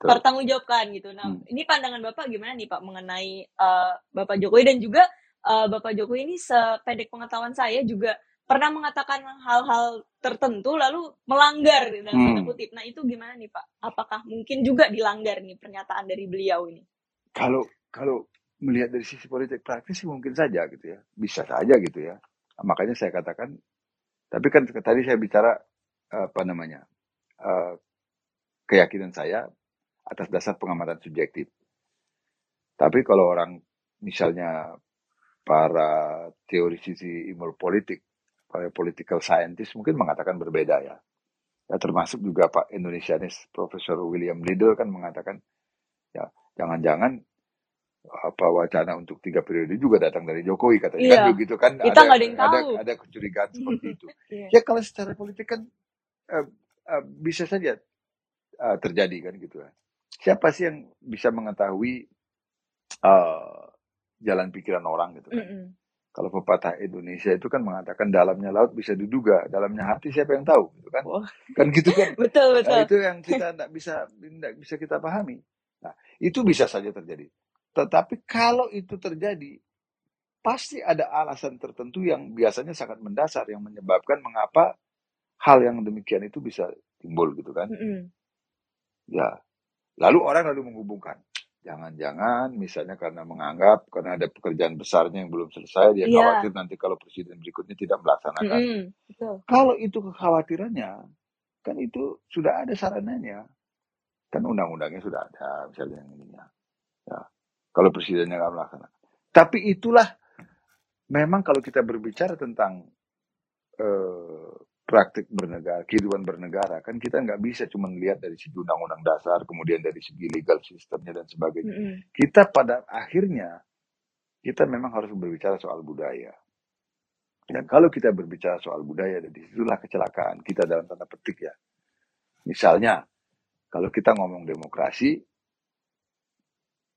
betul. pertanggungjawabkan gitu. Nah, Hmm. ini pandangan Bapak gimana nih Pak mengenai eh, Bapak Jokowi dan juga eh, Bapak Jokowi ini sependek pengetahuan saya juga pernah mengatakan hal-hal tertentu lalu melanggar gitu, dalam tanda Hmm. kutip. Nah, itu gimana nih Pak? Apakah mungkin juga dilanggar nih pernyataan dari beliau ini? Kalau kalau melihat dari sisi politik praktis sih mungkin saja gitu ya. Bisa saja gitu ya. Makanya saya katakan tapi kan tadi saya bicara apa namanya? eh, keyakinan saya atas dasar pengamatan subjektif. Tapi kalau orang misalnya para teorisi ilmu politik, para political scientist mungkin mengatakan berbeda ya. Ya termasuk juga Pak Indonesianis Profesor William Liddell kan mengatakan ya jangan-jangan apa wacana untuk tiga periode juga datang dari Jokowi katanya Iya. kan begitu kan Kita ada ada yang ada tahu. ada kecurigaan seperti itu. Iya. Ya kalau secara politik kan eh, eh, bisa saja eh, terjadi kan gitu kan. Siapa sih yang bisa mengetahui eh, jalan pikiran orang gitu kan? Mm-mm. Kalau pepatah Indonesia itu kan mengatakan dalamnya laut bisa diduga, dalamnya hati siapa yang tahu gitu kan? Wah. Kan gitu kan. Betul Nah, betul. itu yang kita tidak bisa tidak bisa kita pahami. Nah, itu bisa saja terjadi. Tetapi kalau itu terjadi, pasti ada alasan tertentu yang biasanya sangat mendasar yang menyebabkan mengapa hal yang demikian itu bisa timbul gitu kan. Mm-mm. Ya. Lalu orang lalu menghubungkan. Jangan-jangan misalnya karena menganggap karena ada pekerjaan besarnya yang belum selesai dia Iya. khawatir nanti kalau presiden berikutnya tidak melaksanakan. Mm-mm. Betul. Kalau itu kekhawatirannya, kan itu sudah ada sarananya. Kan undang-undangnya sudah ada, misalnya yang ininya. Ya. Kalau presidennya nggak melaksanakan. Tapi itulah, memang kalau kita berbicara tentang eh, praktik bernegara, kehidupan bernegara, kan kita nggak bisa cuma lihat dari segi undang-undang dasar, kemudian dari segi legal sistemnya dan sebagainya. Mm-mm. Kita pada akhirnya, kita memang harus berbicara soal budaya. Dan kalau kita berbicara soal budaya, dan di situlah kecelakaan kita dalam tanda petik ya. Misalnya, kalau kita ngomong demokrasi,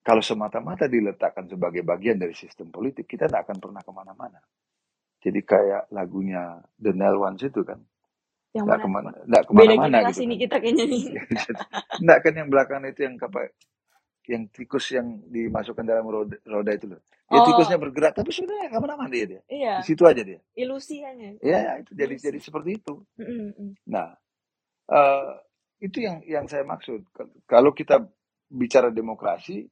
kalau semata-mata diletakkan sebagai bagian dari sistem politik, kita tidak akan pernah ke mana-mana. Jadi kayak lagunya The Nile Ones itu kan, Yang nggak mana? ke mana, nggak ke mana-mana gitu kan. kita kayaknya nih. Nggak kan yang belakang itu yang apa, yang tikus yang dimasukkan dalam roda, roda itu loh. Ya Oh. tikusnya bergerak, tapi sebenarnya nggak ke mana-mana dia, dia. Iya. Di situ aja dia. Ilusi hanya. Ya, itu jadi Ilusi. jadi seperti itu. Mm-mm. Nah, eh, itu yang yang saya maksud. Kalau kita bicara demokrasi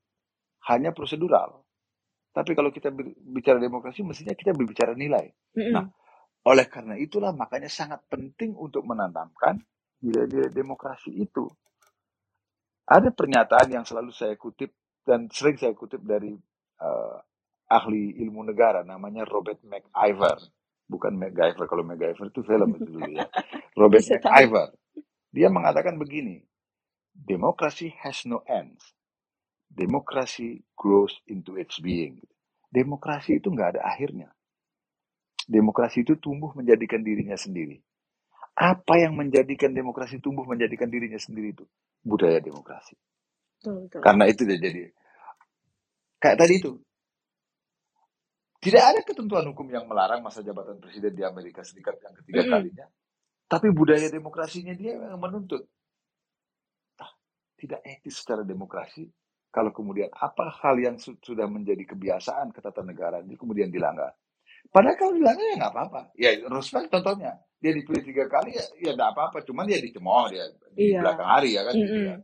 hanya prosedural. Tapi kalau kita bicara demokrasi mestinya kita berbicara nilai. Mm-mm. Nah, oleh karena itulah makanya sangat penting untuk menanamkan nilai-nilai demokrasi itu. Ada pernyataan yang selalu saya kutip dan sering saya kutip dari eh, ahli ilmu negara namanya Robert McIver. Bukan MacGyver. Kalau MacGyver itu film itu dulu ya. Robert. McIver. Dia mengatakan begini. Democracy has no ends. Democracy grows into its being. Demokrasi itu nggak ada akhirnya. Demokrasi itu tumbuh menjadikan dirinya sendiri. Apa yang menjadikan demokrasi tumbuh menjadikan dirinya sendiri itu? Budaya demokrasi. Betul, betul. Karena itu dia jadi kayak tadi itu. Tidak ada ketentuan hukum yang melarang masa jabatan presiden di Amerika Serikat yang ketiga Mm-mm. kalinya. Tapi budaya demokrasinya dia yang menuntut. Ah, tidak etis secara demokrasi kalau kemudian apa hal yang su- sudah menjadi kebiasaan ketatanegaraan ini kemudian dilanggar. Padahal kalau dilanggar ya nggak apa-apa. Ya Roosevelt contohnya dia dipilih tiga kali ya ya nggak apa-apa. Cuman dia dicemooh dia di Iya. belakang hari ya kan gitu Mm-mm. ya.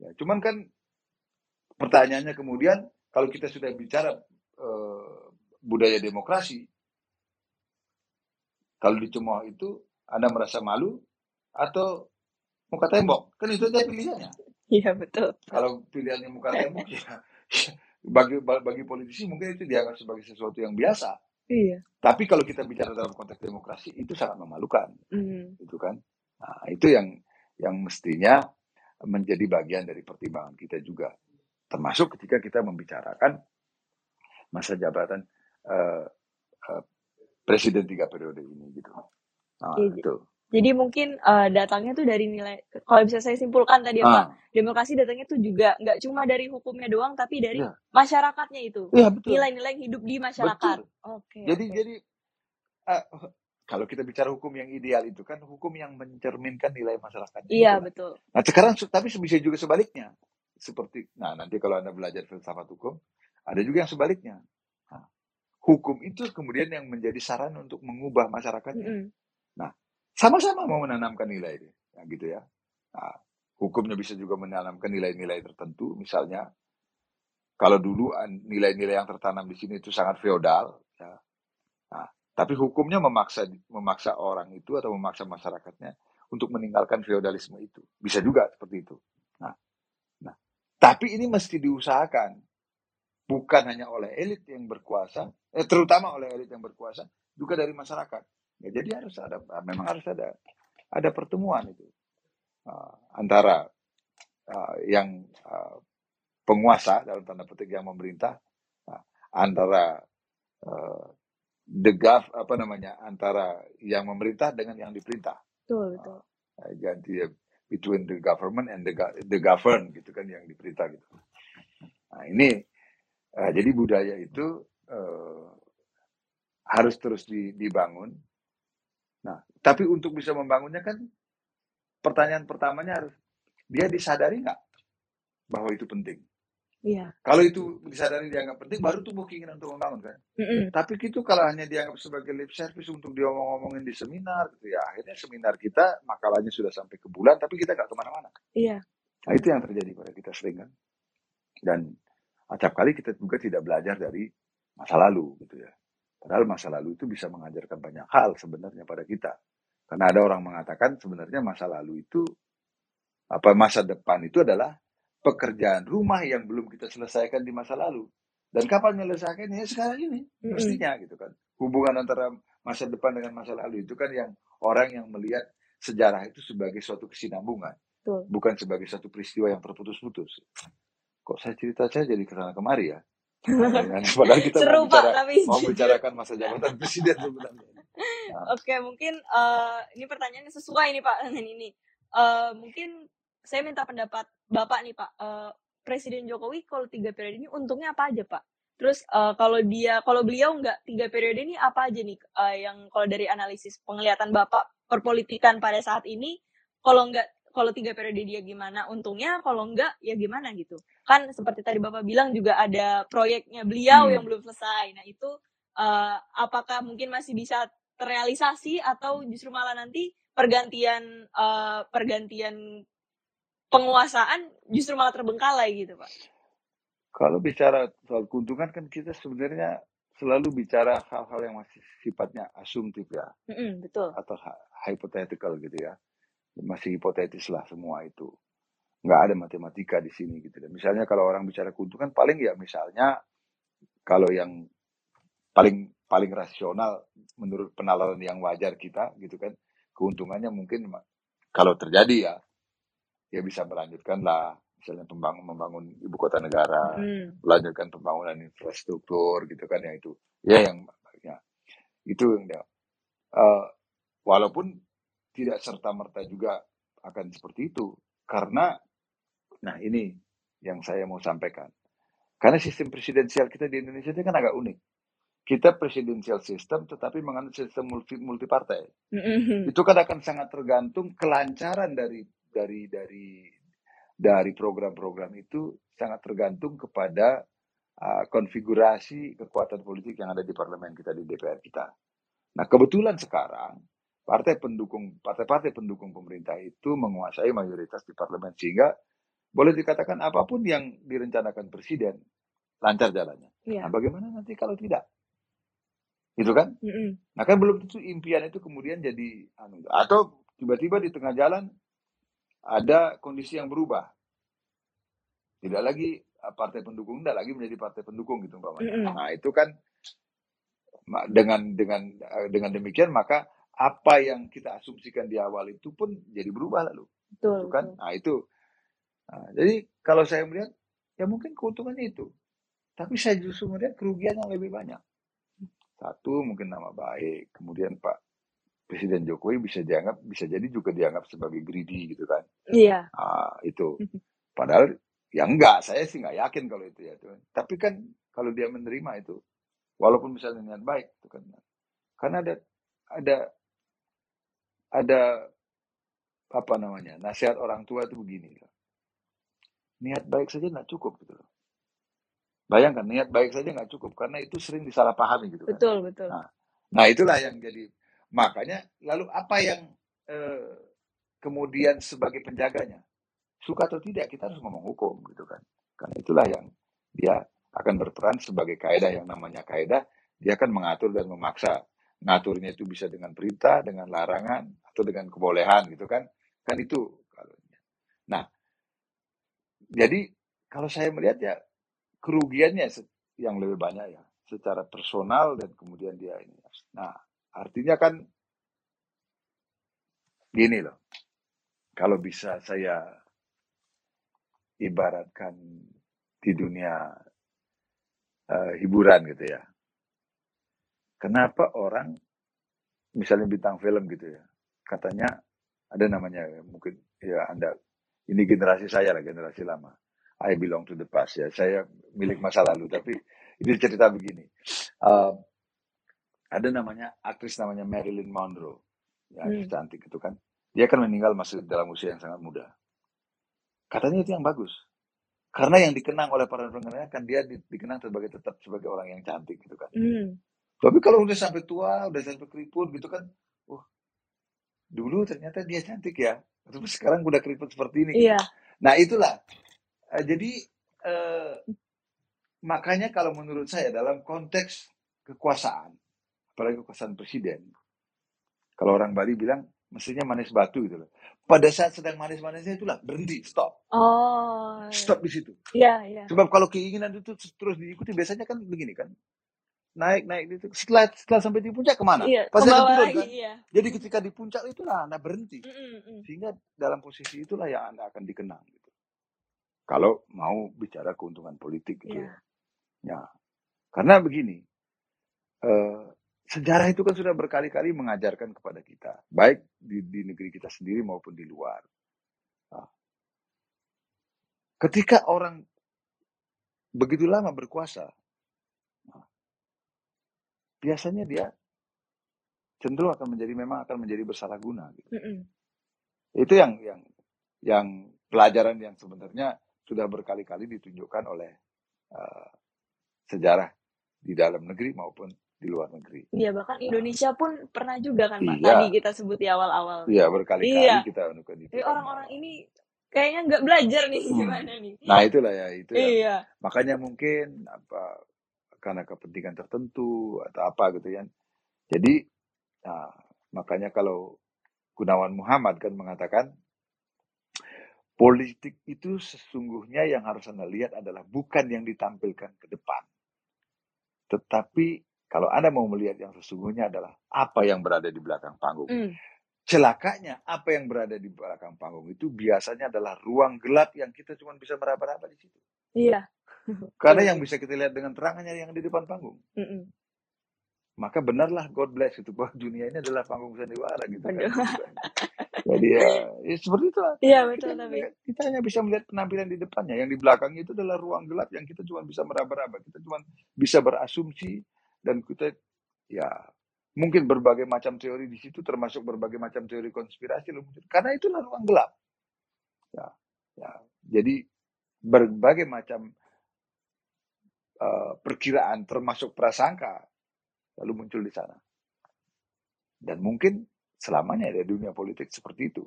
Ya, cuman kan pertanyaannya kemudian kalau kita sudah bicara eh, budaya demokrasi, kalau dicemooh itu Anda merasa malu atau muka tembok? Kan itu aja pilihannya. Iya betul. Kalau pilihannya muka tembok ya bagi bagi politisi mungkin itu dianggap sebagai sesuatu yang biasa. Iya. Tapi kalau kita bicara dalam konteks demokrasi itu sangat memalukan, Mm. gitu kan? Nah, itu yang yang mestinya menjadi bagian dari pertimbangan kita juga, termasuk ketika kita membicarakan masa jabatan eh, eh, presiden tiga periode ini, gitu. Nah, Iya, itu. Jadi mungkin eh, datangnya tuh dari nilai, kalau bisa saya simpulkan tadi ya Pak, Ah, demokrasi datangnya tuh juga nggak cuma dari hukumnya doang, tapi dari Iya. masyarakatnya itu. betul, Nilai-nilai hidup di masyarakat. Oke, Jadi oke. jadi eh, kalau kita bicara hukum yang ideal itu kan hukum yang mencerminkan nilai masyarakatnya itu Iya betul. Nah sekarang tapi bisa juga sebaliknya. Seperti, nah nanti kalau Anda belajar filsafat hukum, ada juga yang sebaliknya. Nah, hukum itu kemudian yang menjadi saran untuk mengubah masyarakatnya. Mm-mm. Nah, sama-sama mau menanamkan nilai itu. Nah, gitu ya. Nah, hukumnya bisa juga menanamkan nilai-nilai tertentu. Misalnya, kalau dulu nilai-nilai yang tertanam di sini itu sangat feodal. Ya. Nah, tapi hukumnya memaksa memaksa orang itu atau memaksa masyarakatnya untuk meninggalkan feodalisme itu. Bisa juga seperti itu. Nah, nah, tapi ini mesti diusahakan. bukan hanya oleh elit yang berkuasa, eh, terutama oleh elit yang berkuasa, juga dari masyarakat. Ya, jadi harus ada, memang harus ada, ada pertemuan itu uh, antara uh, yang uh, penguasa dalam tanda petik yang memerintah, uh, antara uh, the gov apa namanya antara yang memerintah dengan yang diperintah. Betul, betul. Uh, jadi between the government and the the govern gitu kan yang diperintah gitu. Nah ini uh, jadi budaya itu uh, harus terus dibangun. Nah tapi untuk bisa membangunnya kan pertanyaan pertamanya harus dia disadari nggak bahwa itu penting. Iya. Kalau itu disadari dianggap penting, baru tumbuh keinginan untuk membangun kan. Mm-mm. Tapi itu kalau hanya dianggap sebagai lip service untuk diomong-omongin di seminar, gitu ya akhirnya seminar kita makalahnya sudah sampai ke bulan, tapi kita nggak ke mana-mana. Iya. Nah itu yang terjadi pada kita sering kan. Dan acap kali kita juga tidak belajar dari masa lalu gitu ya. Padahal masa lalu itu bisa mengajarkan banyak hal sebenarnya pada kita. Karena ada orang mengatakan sebenarnya masa lalu itu apa masa depan itu adalah pekerjaan rumah yang belum kita selesaikan di masa lalu. Dan kapan menyelesaikannya? Ya sekarang ini, mestinya gitu kan. Hubungan antara masa depan dengan masa lalu itu kan yang orang yang melihat sejarah itu sebagai suatu kesinambungan, Betul. bukan sebagai satu peristiwa yang terputus-putus. Kok saya cerita saya jadi ke sana kemari ya? Padahal kita Seru mau, Pak, bicara, tapi mau bicarakan masa jabatan presiden sebenarnya. Nah, Oke, mungkin eh, ini pertanyaannya sesuai nih Pak dengan ini. Eh, mungkin saya minta pendapat Bapak nih Pak. Eh, Presiden Jokowi kalau tiga periode ini untungnya apa aja Pak? Terus eh, kalau dia, kalau beliau nggak tiga periode ini apa aja nih eh, yang kalau dari analisis penglihatan Bapak perpolitikan pada saat ini, kalau nggak kalau tiga periode dia gimana untungnya, kalau nggak ya gimana gitu. Kan seperti tadi Bapak bilang juga ada proyeknya beliau Hmm. yang belum selesai. Nah itu eh, apakah mungkin masih bisa terrealisasi atau justru malah nanti pergantian eh, pergantian penguasaan justru malah terbengkalai gitu pak? Kalau bicara soal keuntungan kan kita sebenarnya selalu bicara hal-hal yang masih sifatnya asumtif ya. Mm-mm, betul. Atau hy- hypothetical gitu ya. Masih hipotetis lah semua itu nggak ada matematika di sini gitu dan misalnya kalau orang bicara keuntungan paling ya misalnya kalau yang paling paling rasional menurut penalaran yang wajar kita gitu kan keuntungannya mungkin kalau terjadi ya ya bisa melanjutkan lah misalnya pembangun membangun ibu kota negara Mm, melanjutkan pembangunan infrastruktur gitu kan ya itu ya yang ya, itu yang dia Eh, walaupun tidak serta merta juga akan seperti itu karena nah ini yang saya mau sampaikan. Karena sistem presidensial kita di Indonesia itu kan agak unik. Kita presidensial system tetapi menganut sistem multi multi partai mm-mm, itu kan akan sangat tergantung kelancaran dari dari dari dari program-program itu sangat tergantung kepada uh, konfigurasi kekuatan politik yang ada di parlemen kita di DPR kita. Nah, kebetulan sekarang partai pendukung partai-partai pendukung pemerintah itu menguasai mayoritas di parlemen sehingga boleh dikatakan apa pun yang direncanakan presiden lancar jalannya. Iya. Nah, bagaimana nanti kalau tidak? Gitu kan? mm-mm, Nah, kan belum tentu impian itu kemudian jadi anu atau tiba-tiba di tengah jalan ada kondisi yang berubah. Tidak lagi uh, partai pendukung, tidak lagi menjadi partai pendukung gitu umpamanya. mm-mm, Nah, itu kan dengan dengan uh, dengan demikian maka apa yang kita asumsikan di awal itu pun jadi berubah lalu, betul gitu kan? betul Nah, itu. Nah, jadi kalau saya melihat ya mungkin keuntungannya itu. Tapi saya justru melihat kerugian yang lebih banyak. Satu mungkin nama baik, kemudian Pak Presiden Jokowi bisa dianggap bisa jadi juga dianggap sebagai greedy gitu kan. iya Ah, itu. Padahal ya enggak, saya sih nggak yakin kalau itu ya. Tapi kan kalau dia menerima itu, walaupun misalnya niat baik, itu kan. Karena ada ada ada apa namanya nasihat orang tua itu begini loh. Niat baik saja nggak cukup gitu loh. Bayangkan niat baik saja nggak cukup karena itu sering disalahpahami gitu kan. betul betul. Nah, nah itulah yang jadi makanya lalu apa yang eh, kemudian sebagai penjaganya? Suka atau tidak kita harus ngomong hukum gitu kan. Karena itulah yang dia akan berperan sebagai kaedah yang namanya kaedah dia akan mengatur dan memaksa. Ngaturnya itu bisa dengan perintah dengan larangan atau dengan kebolehan gitu kan. Kan itu kalau nah jadi kalau saya melihat ya kerugiannya yang lebih banyak ya, secara personal dan kemudian dia ini. Nah, artinya kan gini loh, kalau bisa saya ibaratkan di dunia uh, hiburan gitu ya. Kenapa orang misalnya bintang film gitu ya, katanya ada namanya mungkin ya Anda ini generasi saya lah generasi lama. I belong to the past ya. Saya milik masa lalu tapi ini cerita begini. Uh, ada namanya aktris namanya Marilyn Monroe. Ya, hmm. cantik itu kan. Dia kan meninggal masih dalam usia yang sangat muda. Katanya itu yang bagus. Karena yang dikenang oleh para pengenalnya kan dia di, dikenang sebagai tetap sebagai orang yang cantik gitu kan. Mm. Tapi kalau udah sampai tua, udah sampai keriput gitu kan, oh dulu ternyata dia cantik ya. Tapi sekarang udah keriput seperti ini. Iya. Nah itulah. Uh, jadi uh, makanya kalau menurut saya dalam konteks kekuasaan, apalagi kekuasaan presiden, kalau orang Bali bilang mestinya manis batu gitu loh. Pada saat sedang manis-manisnya itulah berhenti, stop. Oh. Stop di situ. Iya, iya. Sebab kalau keinginan itu terus diikuti biasanya kan begini kan. Naik, naik itu. Setelah setelah sampai di puncak ke mana? Iya, Pasti akan turun kan. Iya. Jadi ketika di puncak itulah Anda berhenti. Mm -mm. Sehingga dalam posisi itulah yang Anda akan dikenang gitu. Kalau mau bicara keuntungan politik gitu. Yeah. Ya. Karena begini, eh, sejarah itu kan sudah berkali-kali mengajarkan kepada kita, baik di, di negeri kita sendiri maupun di luar. Nah, ketika orang begitu lama berkuasa, nah, biasanya dia cenderung akan menjadi memang akan menjadi bersalah guna. Gitu. Mm -hmm. Itu yang yang yang pelajaran yang sebenarnya sudah berkali-kali ditunjukkan oleh uh, sejarah di dalam negeri maupun di luar negeri. Iya, bahkan Indonesia pun pernah juga kan Pak, iya. tadi kita sebut di awal-awal. Iya, berkali-kali iya. kita anukan itu. orang-orang ini kayaknya nggak belajar nih hmm. gimana nih. Nah, itulah ya, itu ya. Iya. Makanya mungkin apa karena kepentingan tertentu atau apa gitu ya. Jadi nah, makanya kalau Gunawan Muhammad kan mengatakan politik itu sesungguhnya yang harus Anda lihat adalah bukan yang ditampilkan ke depan. Tetapi kalau Anda mau melihat yang sesungguhnya adalah apa yang berada di belakang panggung. Mm. Celakanya apa yang berada di belakang panggung itu biasanya adalah ruang gelap yang kita cuma bisa meraba-raba di situ. Iya. Karena yang bisa kita lihat dengan terangnya yang di depan panggung. Mm -mm. Maka benarlah God bless itu bahwa dunia ini adalah panggung sandiwara gitu kan. Jadi ya, ya seperti itu lah. Iya betul kita, tapi kita hanya bisa melihat penampilan di depannya, yang di belakangnya itu adalah ruang gelap yang kita cuma bisa meraba-raba, kita cuma bisa berasumsi, dan kita ya mungkin berbagai macam teori di situ termasuk berbagai macam teori konspirasi karena itulah ruang gelap ya ya jadi berbagai macam uh, perkiraan termasuk prasangka lalu muncul di sana. Dan mungkin selamanya ada dunia politik seperti itu.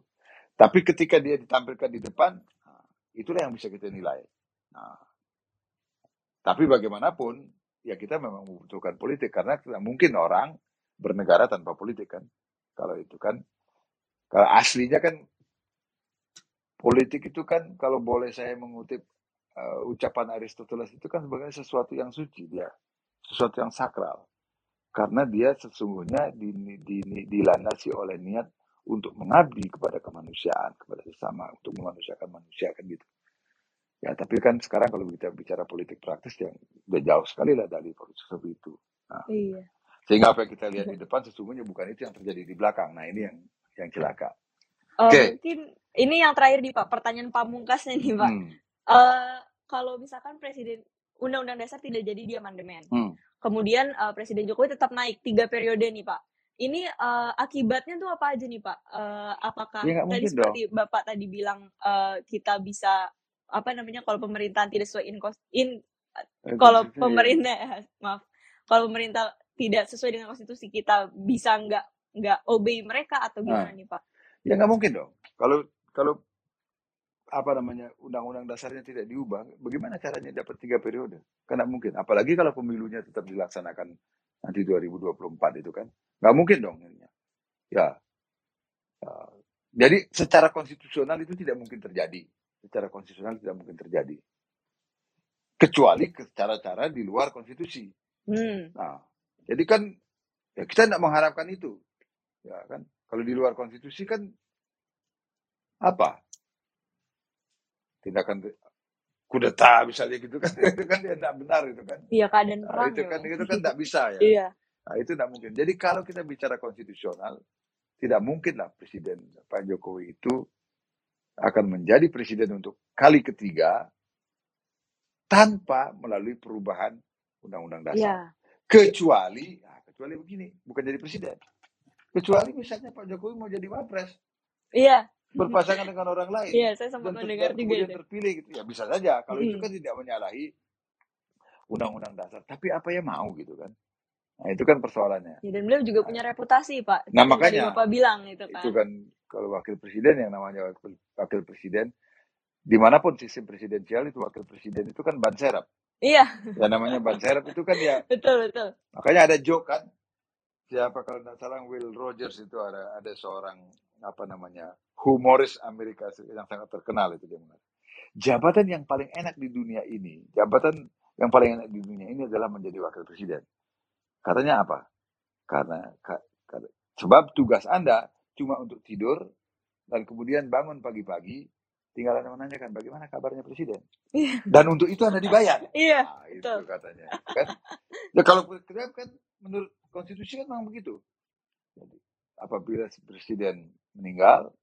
Tapi ketika dia ditampilkan di depan nah, itulah yang bisa kita nilai. Nah tapi bagaimanapun ya kita memang membutuhkan politik karena tidak mungkin orang bernegara tanpa politik kan. Kalau itu kan kalau aslinya kan politik itu kan kalau boleh saya mengutip uh, ucapan Aristoteles itu kan sebenarnya sesuatu yang suci dia, sesuatu yang sakral. Karena dia sesungguhnya di, di, di, dilandasi oleh niat untuk mengabdi kepada kemanusiaan, kepada sesama, untuk memanusiakan manusia kan gitu. Ya, tapi kan sekarang kalau kita bicara politik praktis yang udah jauh sekali lah dari seperti itu. Nah, iya. Sehingga apa yang kita lihat di depan sesungguhnya bukan itu yang terjadi di belakang. Nah ini yang yang celaka. Uh, Oke. Okay. Mungkin ini yang terakhir di Pak, pertanyaan pamungkasnya nih Pak. Hmm. Uh, kalau misalkan presiden undang-undang dasar tidak jadi di amandemen, hmm. kemudian uh, Presiden Jokowi tetap naik tiga periode nih Pak. Ini uh, akibatnya tuh apa aja nih Pak? Uh, apakah ya, tadi seperti dong. Bapak tadi bilang uh, kita bisa apa namanya kalau pemerintahan tidak sesuai in, in eh, kalau pemerintah ya. maaf kalau pemerintah tidak sesuai dengan konstitusi kita bisa nggak nggak obey mereka atau gimana nah, nih pak? Ya nggak mungkin dong. Kalau kalau apa namanya undang-undang dasarnya tidak diubah, bagaimana caranya dapat tiga periode? Karena mungkin. Apalagi kalau pemilunya tetap dilaksanakan nanti 2024 itu kan, nggak mungkin dong. Ya. ya. Jadi secara konstitusional itu tidak mungkin terjadi secara konstitusional tidak mungkin terjadi. kecuali ke cara-cara di luar konstitusi. Hmm. Nah, jadi kan ya kita tidak mengharapkan itu, ya kan? Kalau di luar konstitusi kan apa? Tindakan kudeta misalnya gitu kan itu kan dia tidak benar itu kan. Iya keadaan Nah, perang itu ya kan Pak. itu kan tidak bisa ya. Iya. Nah, itu tidak mungkin. Jadi kalau kita bicara konstitusional, tidak mungkin lah Presiden Pak Jokowi itu akan menjadi presiden untuk kali ketiga tanpa melalui perubahan undang-undang dasar. Iya. Kecuali, nah, kecuali begini, bukan jadi presiden. Kecuali misalnya Pak Jokowi mau jadi wapres, Iya. Berpasangan dengan orang lain, Iya, saya sempat dan, mendengar juga kemudian itu. terpilih gitu. Ya bisa saja. Kalau itu Mm. kan tidak menyalahi undang-undang dasar. Tapi apa yang mau gitu kan? Nah itu kan persoalannya. Ya, dan beliau juga punya reputasi, Pak. Nah makanya Bapak bilang itu kan. itu kan kalau wakil presiden yang namanya wakil, wakil presiden di mana pun sistem presidensial itu wakil presiden itu kan ban serap Iya, ya namanya ban serap itu kan ya betul betul. makanya ada joke kan siapa kalau tidak salah Will Rogers itu ada ada seorang apa namanya humoris Amerika yang sangat terkenal itu dia mengatakan. Jabatan yang paling enak di dunia ini jabatan yang paling enak di dunia ini adalah menjadi wakil presiden. Katanya apa? Karena ka- ka- sebab tugas anda cuma untuk tidur dan kemudian bangun pagi-pagi tinggal anda menanyakan bagaimana kabarnya presiden? Iya, dan untuk itu anda dibayar. Iya, nah, itu betul. katanya kan? Ya kalau kan menurut konstitusi kan memang begitu. Jadi apabila si presiden meninggal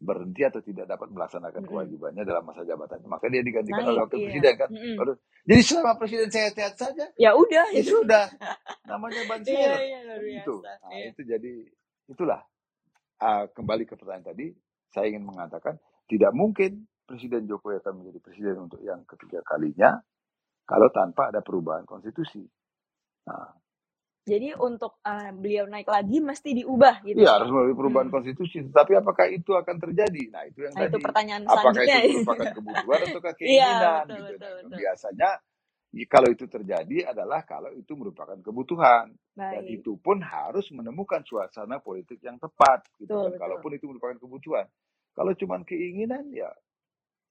berhenti atau tidak dapat melaksanakan kewajibannya dalam masa jabatannya maka dia digantikan oleh Naik, wakil iya. presiden kan Mm-mm. Baru- jadi selama presiden sehat-sehat saja Ya udah ya itu. sudah namanya ban Iya, iya, kan itu nah, Iya. itu jadi itulah Ah, kembali ke pertanyaan tadi saya ingin mengatakan tidak mungkin presiden Jokowi akan menjadi presiden untuk yang ketiga kalinya kalau tanpa ada perubahan konstitusi nah Jadi untuk eh, beliau naik lagi mesti diubah gitu. Iya harus melalui perubahan Hmm. konstitusi. Tetapi apakah itu akan terjadi? Nah itu yang Nah, itu tadi. pertanyaan Apakah itu merupakan kebutuhan atau Iya, keinginan betul, gitu? betul, Nah, betul. biasanya i- kalau itu terjadi adalah kalau itu merupakan kebutuhan dan Baik. itu pun harus menemukan suasana politik yang tepat gitu Betul, kan. betul. Kalaupun itu merupakan kebutuhan. Kalau cuma keinginan ya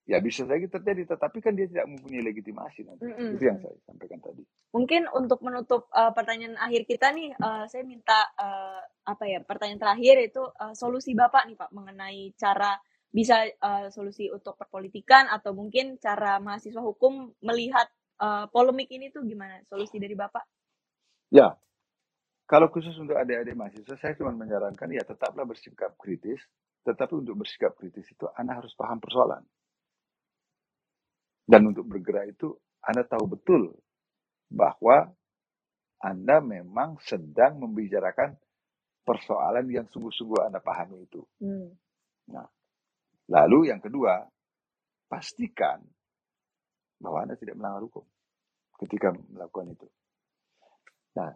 ya bisa saja terjadi tetapi kan dia tidak mempunyai legitimasi nanti. Mm-mm. Itu yang saya sampaikan tadi. Mungkin untuk menutup eh, pertanyaan akhir kita nih, eh, saya minta eh, apa ya pertanyaan terakhir itu eh, solusi bapak nih pak mengenai cara bisa eh, solusi untuk perpolitikan atau mungkin cara mahasiswa hukum melihat eh, polemik ini tuh gimana solusi dari bapak? Ya, kalau khusus untuk adik-adik mahasiswa, saya cuma menyarankan ya tetaplah bersikap kritis. Tetapi untuk bersikap kritis itu Anda harus paham persoalan. Dan untuk bergerak itu Anda tahu betul bahwa Anda memang sedang membicarakan persoalan yang sungguh-sungguh Anda pahami itu. Hmm. Nah, lalu yang kedua, pastikan bahwa Anda tidak melanggar hukum ketika melakukan itu. Nah,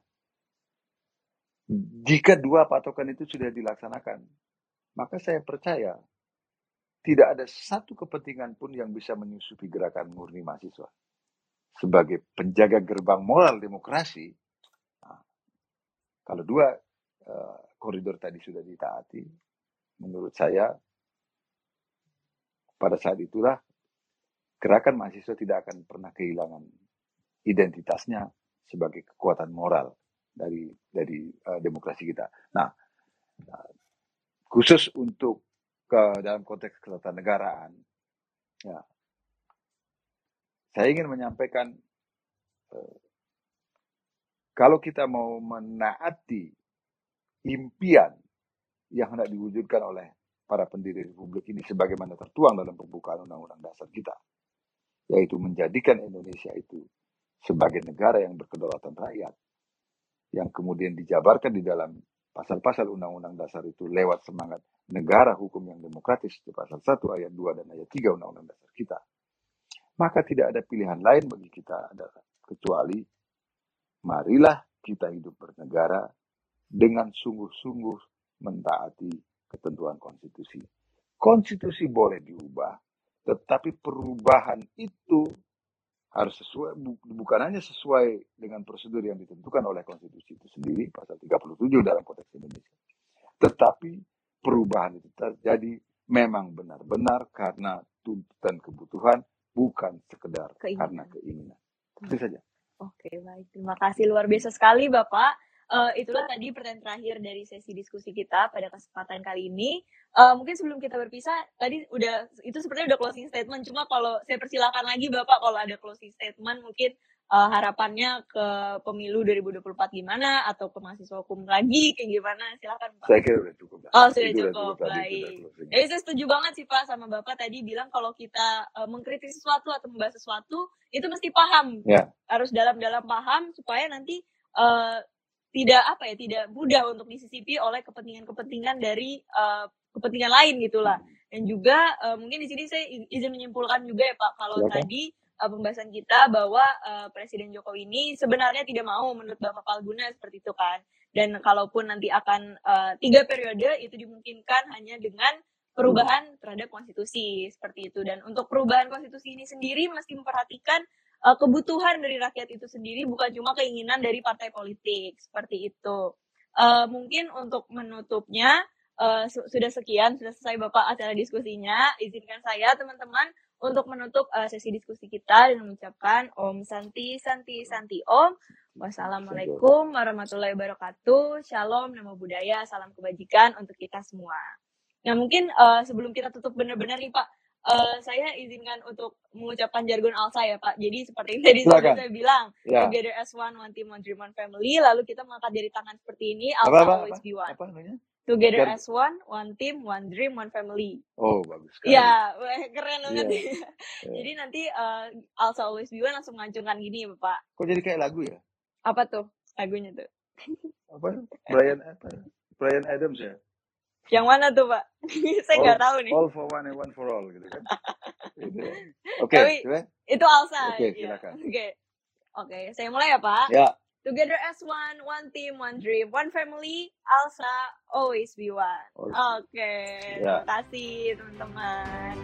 jika dua patokan itu sudah dilaksanakan, maka saya percaya tidak ada satu kepentingan pun yang bisa menyusupi gerakan murni mahasiswa. Sebagai penjaga gerbang moral demokrasi, nah, kalau dua eh, koridor tadi sudah ditaati, menurut saya pada saat itulah gerakan mahasiswa tidak akan pernah kehilangan identitasnya sebagai kekuatan moral dari dari eh, demokrasi kita. Nah, eh, khusus untuk ke dalam konteks ketatanegaraan, ya, saya ingin menyampaikan eh, kalau kita mau menaati impian yang hendak diwujudkan oleh para pendiri republik ini sebagaimana tertuang dalam pembukaan undang-undang dasar kita, yaitu menjadikan Indonesia itu sebagai negara yang berkedaulatan rakyat, yang kemudian dijabarkan di dalam pasal-pasal undang-undang dasar itu lewat semangat negara hukum yang demokratis di pasal 1 ayat 2 dan ayat 3 undang-undang dasar kita. Maka tidak ada pilihan lain bagi kita adalah kecuali marilah kita hidup bernegara dengan sungguh-sungguh mentaati ketentuan konstitusi. Konstitusi boleh diubah, tetapi perubahan itu harus sesuai bu- bukan hanya sesuai dengan prosedur yang ditentukan oleh konstitusi itu sendiri pasal 37 dalam konteks Indonesia. Tetapi perubahan itu terjadi memang benar-benar karena tuntutan kebutuhan bukan sekedar Keinginan. karena keinginan. Itu saja. Oke, baik. Terima kasih luar biasa sekali, Bapak. Uh, itulah tadi pertanyaan terakhir dari sesi diskusi kita pada kesempatan kali ini. Uh, mungkin sebelum kita berpisah, tadi udah itu sepertinya udah closing statement. Cuma kalau saya persilakan lagi, Bapak, kalau ada closing statement, mungkin uh, harapannya ke pemilu 2024 gimana atau ke mahasiswa hukum lagi kayak gimana? Silakan, Pak. Saya kira udah cukup. Lah. Oh, sudah Itu cukup. Baik. Jadi saya setuju banget sih Pak sama Bapak tadi bilang kalau kita uh, mengkritik sesuatu atau membahas sesuatu itu mesti paham. Ya. Harus dalam-dalam paham supaya nanti uh, tidak apa ya, tidak mudah untuk disisipi oleh kepentingan-kepentingan dari uh, kepentingan lain gitulah. Dan juga uh, mungkin di sini saya izin menyimpulkan juga ya Pak kalau Silakan. tadi uh, pembahasan kita bahwa uh, Presiden Jokowi ini sebenarnya tidak mau menurut Bapak Palguna seperti itu kan. Dan kalaupun nanti akan uh, tiga periode itu dimungkinkan hanya dengan perubahan terhadap konstitusi seperti itu. Dan untuk perubahan konstitusi ini sendiri mesti memperhatikan uh, kebutuhan dari rakyat itu sendiri bukan cuma keinginan dari partai politik seperti itu. Uh, mungkin untuk menutupnya uh, su- sudah sekian sudah selesai bapak acara diskusinya. Izinkan saya teman-teman untuk menutup uh, sesi diskusi kita dan mengucapkan Om Santi Santi Santi Om. Wassalamualaikum warahmatullahi wabarakatuh. Shalom, namo budaya, salam kebajikan untuk kita semua. Nah mungkin uh, sebelum kita tutup benar-benar nih Pak, uh, saya izinkan untuk mengucapkan jargon Alsa ya Pak. Jadi seperti yang tadi Silakan. saya bilang, Ya. together as one, one team, one dream, one family. Lalu kita mengangkat dari tangan seperti ini, Apa Alsa apa always apa? be one. Apa namanya? Together as one, one team, one dream, one family. Oh, bagus sekali. Ya, keren banget. Ya. Ya. Jadi nanti uh, Alsa always be one langsung mengacungkan gini ya Bapak. Kok jadi kayak lagu ya? Apa tuh lagunya tuh? Apa? Brian apa? Brian Adams ya? Yang mana tuh Pak? saya nggak tahu nih. all for one and one for all gitu kan? Gitu ya. Oke, Tapi sudah? itu Alsa. Oke, ya. silakan. Oke. Oke, saya mulai ya Pak. Ya. Together as one, one team, one dream, one family, Alsa always be one. Oke, Ya. terima kasih teman-teman.